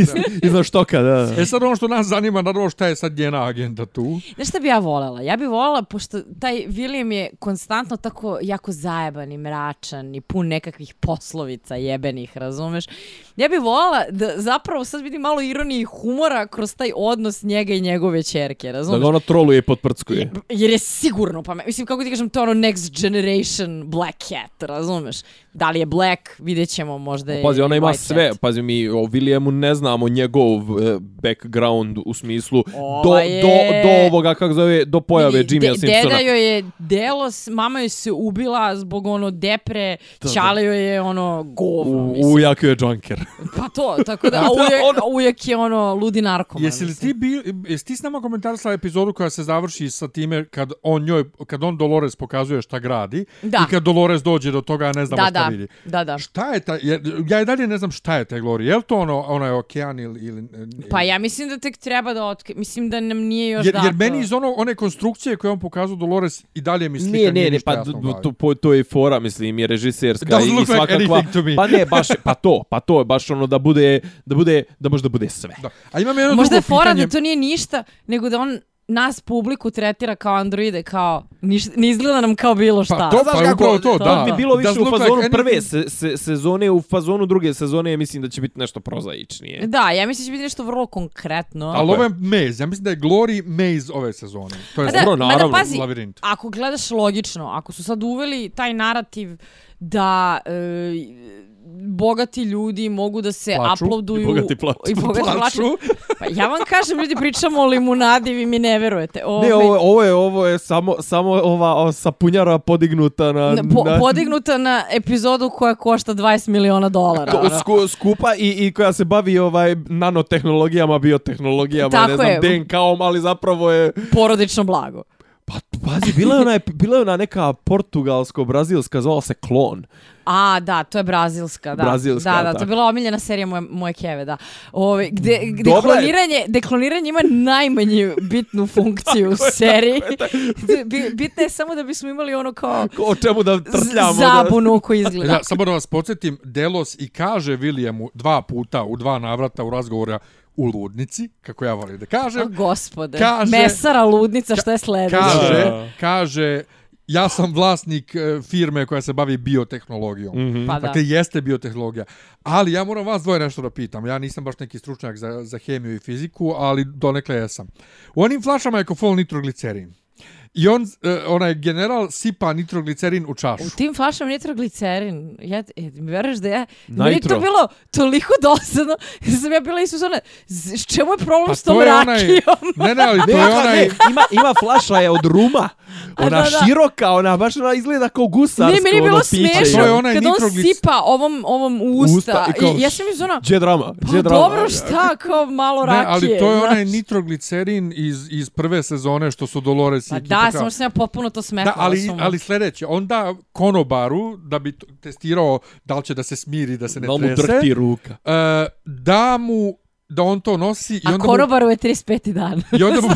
iz, iz, štoka, da. E sad ono što nas zanima, naravno šta je sad njena agenda tu. Znaš šta bi ja voljela? Ja bi voljela, pošto taj William je konstantno tako jako zajeban i mračan i pun nekakvih poslovica jebenih, razumeš? Ja bi voljela da zapravo sad vidim malo ironije i humora kroz taj odnos njega i njegove čerke, Da razumeš? ga ona troluje i potprckuje. Jer je sigurno pa Mislim, kako ti kažem, to je ono next generation black cat, razumeš? Da li je black, vidjet ćemo možda je Pazi, ona ima white sve. cat. Pazi, mi o Williamu ne znamo njegov e, background u smislu do, je- do, do ovoga, kako zove, do pojave Vidi, Jimmya de- Simpsona. Deda joj je Delos, mama joj se ubila zbog ono depre, Ćale joj je ono govno, U, mislim. ujak je Junker. Pa to, tako da, a ujak, a ujak je ono ludi narkoman. Jesi li ti, bi, jesi ti s nama komentarisala epizodu koja se završi sa time kad on njoj, kad on Dolores pokazuje šta gradi Da. i kad Dolores dođe do toga, ne znamo Da, šta da, vidi. da, da. Šta je ta, jer, ja i dalje ne znam šta je taj Glory. Je li to ono, ono je okean ili... ili Pa ja mislim da tek treba da otke... Mislim da nam nije još jer, dato. jer meni iz ono, one konstrukcije koje on pokazao Dolores i dalje mi slika Nije, nije ne, ne, ništa pa jasno u d- glavi. to, to je fora, mislim, je režiserska i, i like svakakva. me. Pa ne, baš, pa to, pa to je baš ono da bude, da bude, da može da bude sve. Da. A imam jedno Možda drugo je fora pitanje. da to nije ništa, nego da on nas publiku tretira kao androide, kao niš, ne izgleda nam kao bilo šta. Pa to, pa je upravo to, to da. mi bilo više u fazonu like prve se, se, sezone, u fazonu druge sezone mislim da će biti nešto prozaičnije. Da, ja mislim da će biti nešto vrlo konkretno. Ali ovo je maze. Ja mislim da je Glory maze ove sezone. To je dobro, naravno, pazi, labirint. ako gledaš logično, ako su sad uveli taj narativ da e, bogati ljudi mogu da se Plaču. uploaduju... I bogati plaču. I bogati plaču. Plaču. Pa ja vam kažem, ljudi, pričamo o limunadi, vi mi ne verujete. Ove, Ne, ovo, ovo je ovo je samo samo ova, ova sapunjara podignuta na, na, po, na podignuta na epizodu koja košta 20 miliona dolara. ko- ono. sku, skupa i, i koja se bavi ovaj nanotehnologijama, biotehnologijama, Tako ne znam. DNK-om, ali zapravo je Porodično blago. Pa, pazi, bila je ona, bila je ona neka portugalsko-brazilska, zvala se Klon. A, da, to je brazilska, da. Brazilska, da, da, to tako. je bila omiljena serija moje, moje keve, da. Ove, gde, gde Dobra je. kloniranje, gde kloniranje ima najmanju bitnu funkciju u seriji. Bi- Bitno je samo da bismo imali ono kao Ko- O čemu da trtljamo? zabunu koji izgleda. Da, samo da vas podsjetim, Delos i kaže Williamu dva puta u dva navrata u razgovora u ludnici, kako ja volim da O, kažem, gospode. Kaže- Mesara ludnica, šta je sledeće? kaže, Da. kaže, ja sam vlasnik e, firme koja se bavi biotehnologijom. Mhm. Pa da. Dakle, jeste biotehnologija. Ali ja moram vas dvoje nešto da pitam. Ja nisam baš neki stručnjak za, za hemiju i fiziku, ali donekle jesam. U onim flašama je kofol nitroglicerin. I on, e, onaj general sipa nitroglicerin u čašu. U tim flašama nitroglicerin. Ja, e, mi veruješ da ja... Meni Nitro. to bilo toliko dosadno. da sam ja bila isus ona... Z, s čemu je problem Pa s tom to je onaj... rakijom? Ne, ne, ali to Ne, je onaj... ne, ima, ima flaša je od ruma. Ona da, da. široka, ona baš ona izgleda kao gusarsko. Ne, meni je bilo ono, smešno To je onaj kad on nitroglic- sipa ovom, ovom u usta. Usta i kao, I, ja sam iz ona... Gdje drama? Pa Gdje drama? dobro, šta, kao malo Ne, rakije. ali to je znaš. onaj nitroglicerin iz, iz prve sezone što su Dolores i Pa ekipa da, samo sam ja potpuno to smetala. Da, ali, sam- ali sljedeće, on da konobaru da bi testirao da li će da se smiri, da se ne Da li mu trese, drhti ruka? e, da mu da on to nosi i A onda konobaru je 35. dan. mu, i onda mu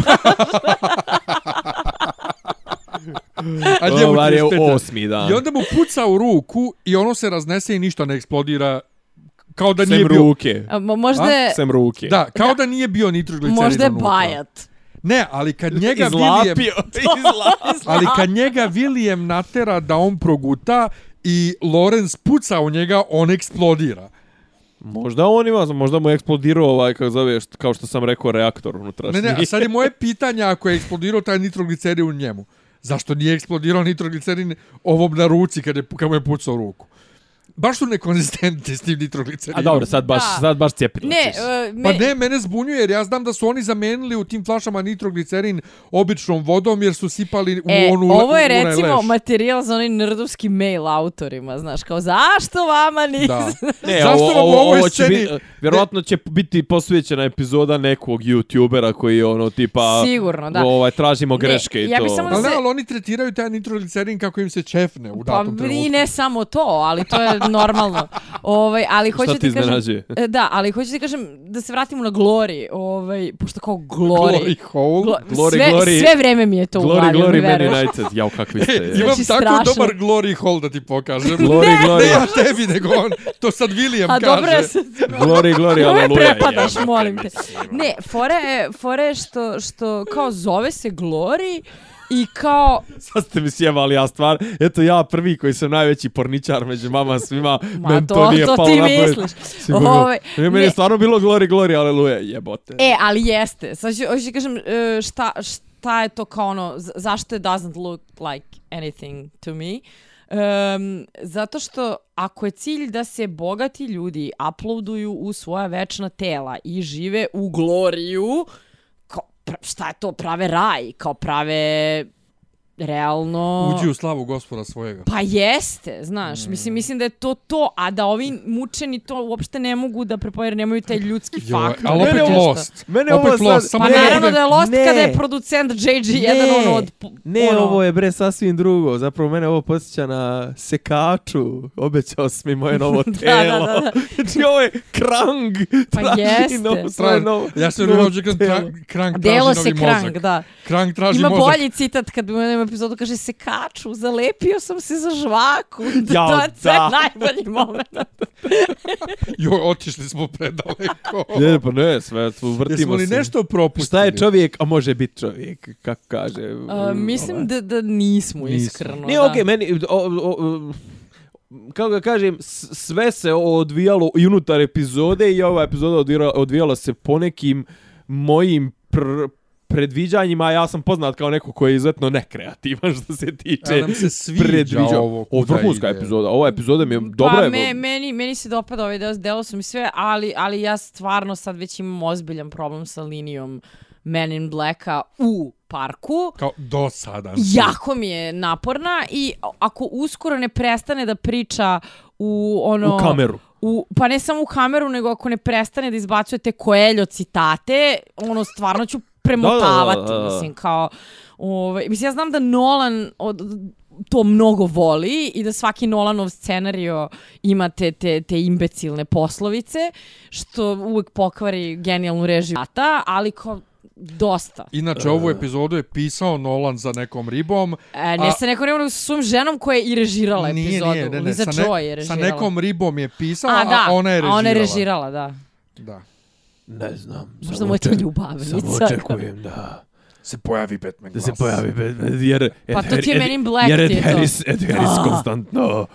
A njemu Dobar je 35. osmi dan. I onda mu puca u ruku i ono se raznese i ništa ne eksplodira kao da Sem nije bio ruke. A, mo- možda je... Sem ruke. Da, kao da, nije bio nitroglicerin Možda je bajat. Ne, ali kad njega William, Izlapio. Izlapio. ali kad njega William natera da on proguta i Lorenz puca u njega, on eksplodira. Možda on ima, možda mu je eksplodirao ovaj, kako zoveš, kao što sam rekao, reaktor unutrašnji. Ne, ne, a sad je moje pitanje ako je eksplodirao taj nitroglicerin u njemu. Zašto nije eksplodirao nitroglicerin ovom na ruci kad, je, kad mu je pucao ruku? Baš su nekonzistentni s tim nitroglicerinom. A dobro, sad baš, Da. sad baš cijepilo Ne, ćeš. e, Pa me, ne, mene zbunjuje jer ja znam da su oni zamenili u tim flašama nitroglicerin običnom vodom jer su sipali u E, onu ovo je recimo leš. materijal za onaj nerdovski mail autorima, znaš, kao zašto vama nisu... Da. Ne, Zašto ovo, vam ovo, ovoj ovo će sceni- biti, vjerojatno će biti posvećena epizoda nekog youtubera koji je ono tipa Sigurno, da. ovaj tražimo greške i ja to. bi samo Ali ne, se- ali oni tretiraju taj nitroglicerin kako im se čefne u Pa datom i trenutku. ne samo to, ali to je normalno. ovaj, ali hoću Šta ti kažem, iznenađuje? Da, ali hoću ti kažem da se vratimo na Glory, ovaj, pošto kao Glory. Glory hole. Glo- Glory, sve, glory. sve vreme mi je to u Glory, glavi, glory, ne Man. United. Jao, kakvi ste. E, imam Znači, tako strašno. dobar glory hole da ti pokažem. Glory, Ne glory. ja tebi, nego on. To sad William A kaže. dobro je sad... Glory, glory, aleluja. prepadaš, jebote, molim te. Ne, fore je, fore je što, što kao zove se Glory i kao... Sad ste mi sjevali, ja stvar, eto ja prvi koji sam najveći porničar među mama svima, Ma men to, to- nije to palo ti na pamet. misliš. Sigurno. Ovaj, Ne, meni ne. je stvarno bilo glory, glory, aleluja, jebote. E, ali jeste. Sad ću, hoću ti kažem e, šta, šta je to kao ono, zašto it doesn't look like anything to me. Um, zato što ako je cilj da se bogati ljudi uploaduju u svoja večna tela i žive u gloriju, šta je to, prave raj, kao prave realno... Uđi u slavu gospoda svojega. Pa jeste, znaš, Mm. mislim, mislim da je to to, a da ovi mučeni to uopšte ne mogu da prepoje, jer nemaju taj ljudski Jo, faktor. ali Mene opet ovo- Lost. mene opet ovo Lost. Samo Pa da naravno da je Lost Ne. kada je producent JG jedan ono od... Ne, ono, ovo je bre sasvim drugo. Zapravo mene ovo podsjeća na sekaču. Obećao si mi moje novo telo. da, da, da. znači ovo je krang. Pa Traži jeste. novo- svoje novo- Ja se očekam telo. Krang, krang Delo traži se novi krang, mozak. da. Krang traži Ima mozak. bolji citat kad u jednom epizodu kaže sekaču, zalepio sam se za žvaku. Ja, to je da. najbolji moment. Jo, otišli smo predaleko. Ne, pa ne, sve tu vrtimo Jesmo li se. nešto propustili? Šta je čovjek, a može biti čovjek, kako kaže. Uh, mislim ovaj. da, da nismo, Nismo. iskreno. Nije da. okej, meni, o, o, o, kako ga kažem, sve se odvijalo i unutar epizode i ova epizoda odvijala, odvijala se po nekim mojim pr predviđanjima, ja sam poznat kao neko koji je izuzetno nekreativan što se tiče A nam se sviđa ovo Ovo kuda vrhunska ide. epizoda. Ova epizoda mi je dobra. Pa je, me, meni, meni se dopada ovaj deo, delo su mi sve, ali, ali ja stvarno sad već imam ozbiljan problem sa linijom Men in Blacka u parku. Kao do sada. Jako mi je naporna i ako uskoro ne prestane da priča u ono... u kameru. U, pa ne samo u kameru, nego ako ne prestane da izbacuje te Coelho citate, ono, stvarno ću premotavati, Da, da, da, da. mislim, kao... Ovaj, mislim, ja znam da Nolan od, to mnogo voli i da svaki Nolanov scenario ima te, te, te imbecilne poslovice, što uvek pokvari genijalnu režiju, Ata, ali kao dosta. Inače, ovu epizodu je pisao Nolan za nekom ribom. E, ne A- sa nekom nego sa svojom ženom koja je i režirala Nije, epizodu. nije, ne, ne. Liza Sa, Joy je ne, sa režirala. nekom ribom je pisao, a, da, a ona je režirala. A ona je režirala, da. Da. Ne znam. Možda mu je to ljubavnica. da Se pojavi Batman da glas. se pojavi Batman, jer Pa to ti je Men in Black jer Ed ti je to. Harris, Ed Harris Ah. konstantno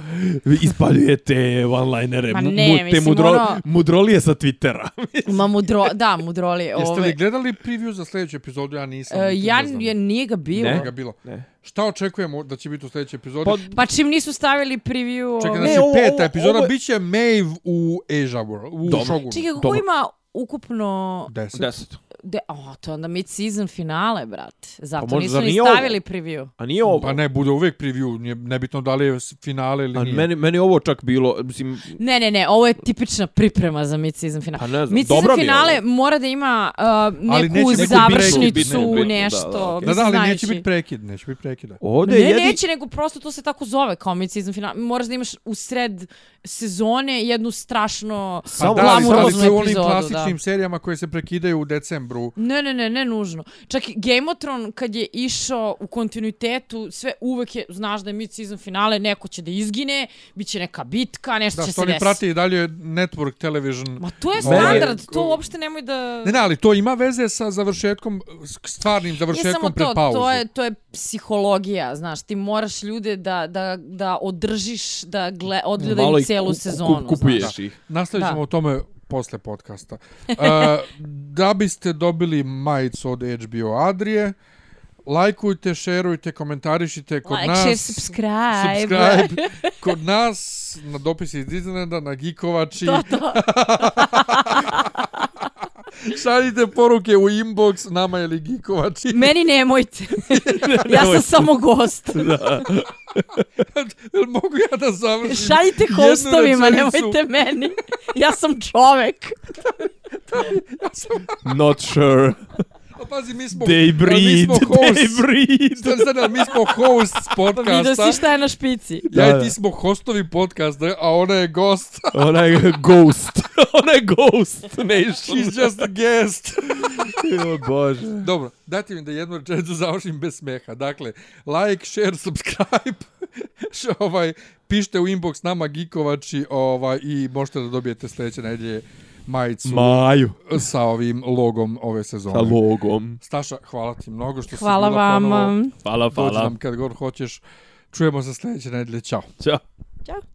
ispaljuje te one-linere, Ma ne, mu- te mislim, mudro, ono- mudrolije sa Twittera. Ma mudro, da, mudroli. Jeste Ove, li gledali preview za sljedeću epizodu? Ja nisam. niti ja, ne znam. ja, nije ga bilo. Ne. Nije ga bilo. Ne. Šta očekujemo da će biti u sljedećoj epizodi? Pa, Pa čim nisu stavili preview... Čekaj, znači ovo- peta epizoda ovo je- bit će Maeve u Asia World, u Dobro. Shogunu. Čekaj, kako ima ukupno... Deset. Deset. De, oh, to je onda mid-season finale, brat. Zato Pa nisu ni nije ovo? stavili preview. A nije ovo. Pa ne, bude uvijek preview, nije nebitno da li je finale ili A nije. meni, meni je ovo čak bilo, mislim, Ne, ne, ne, ovo je tipična priprema za mid-season finale. pa ne znam, Mid-season dobro mi je finale ovo. mora da ima uh, neku neće završnicu, bitno, nešto. da, da. Da, da, ali neće biti prekid, neće biti prekida. Ovdje Ne, je jedi... neće, nego prosto to se tako zove kao mid-season finale. Moraš da imaš u sred sezone jednu strašno Samo- Pa glamuroznu to je u onim epizodu. klasičnim Da. serijama koje se prekidaju u decembru. Ne, ne, ne, ne nužno. Čak i Game of Thrones kad je išao u kontinuitetu, sve uvek je, znaš da je mid-season finale, neko će da izgine, bit će neka bitka, nešto Da, će što se oni desiti. prate i dalje network television. Ma to je standard, to uopšte nemoj da... Ne, ne, ali to ima veze sa završetkom, stvarnim samo završetkom pred to, pauzu. to je, to je psihologija, znaš, ti moraš ljude da, da, da održiš, da gle, odgledaju celu ku- sezonu. ku- kupuješ znaš. ih. Nastavit ćemo Da. o tome posle podcasta. Uh, da biste dobili majicu od HBO Adrije, lajkujte, šerujte, komentarišite kod Like, nas. share, subscribe. subscribe. Kod nas, na dopisi iz Disneylanda, na Geekovači. to, to. Šaljite poruke u inbox, nama je li Geekovači. Meni nemojte. ja sam samo gost. Jel mogu ja da završim? Šaljite hostovima, nemojte meni. Ja sam čovek. Not sure. A pazi, mi smo, They mi breed. smo host. They breed. Ali mi smo host Pa vidio podcasta. si šta je na špici. Ja Da, i ti smo hostovi podcasta, a ona je gost. Ona je ghost. Ona je ghost nation. She's just a guest. o Bože. Dobro, dajte mi da jednu rečenicu završim bez smeha. Dakle, like, share, subscribe, Š, ovaj, pišite u inbox nama Gikovači ovaj, i možete da dobijete sljedeće nedelje majicu Maju. sa ovim logom ove sezone. Sa logom. Staša, hvala ti mnogo što si Hvala bila ponovo. vama. Hvala, Dođi hvala. nam kad god hoćeš. Čujemo se sljedeće nedelje. Ćao. Ćao. Ćao.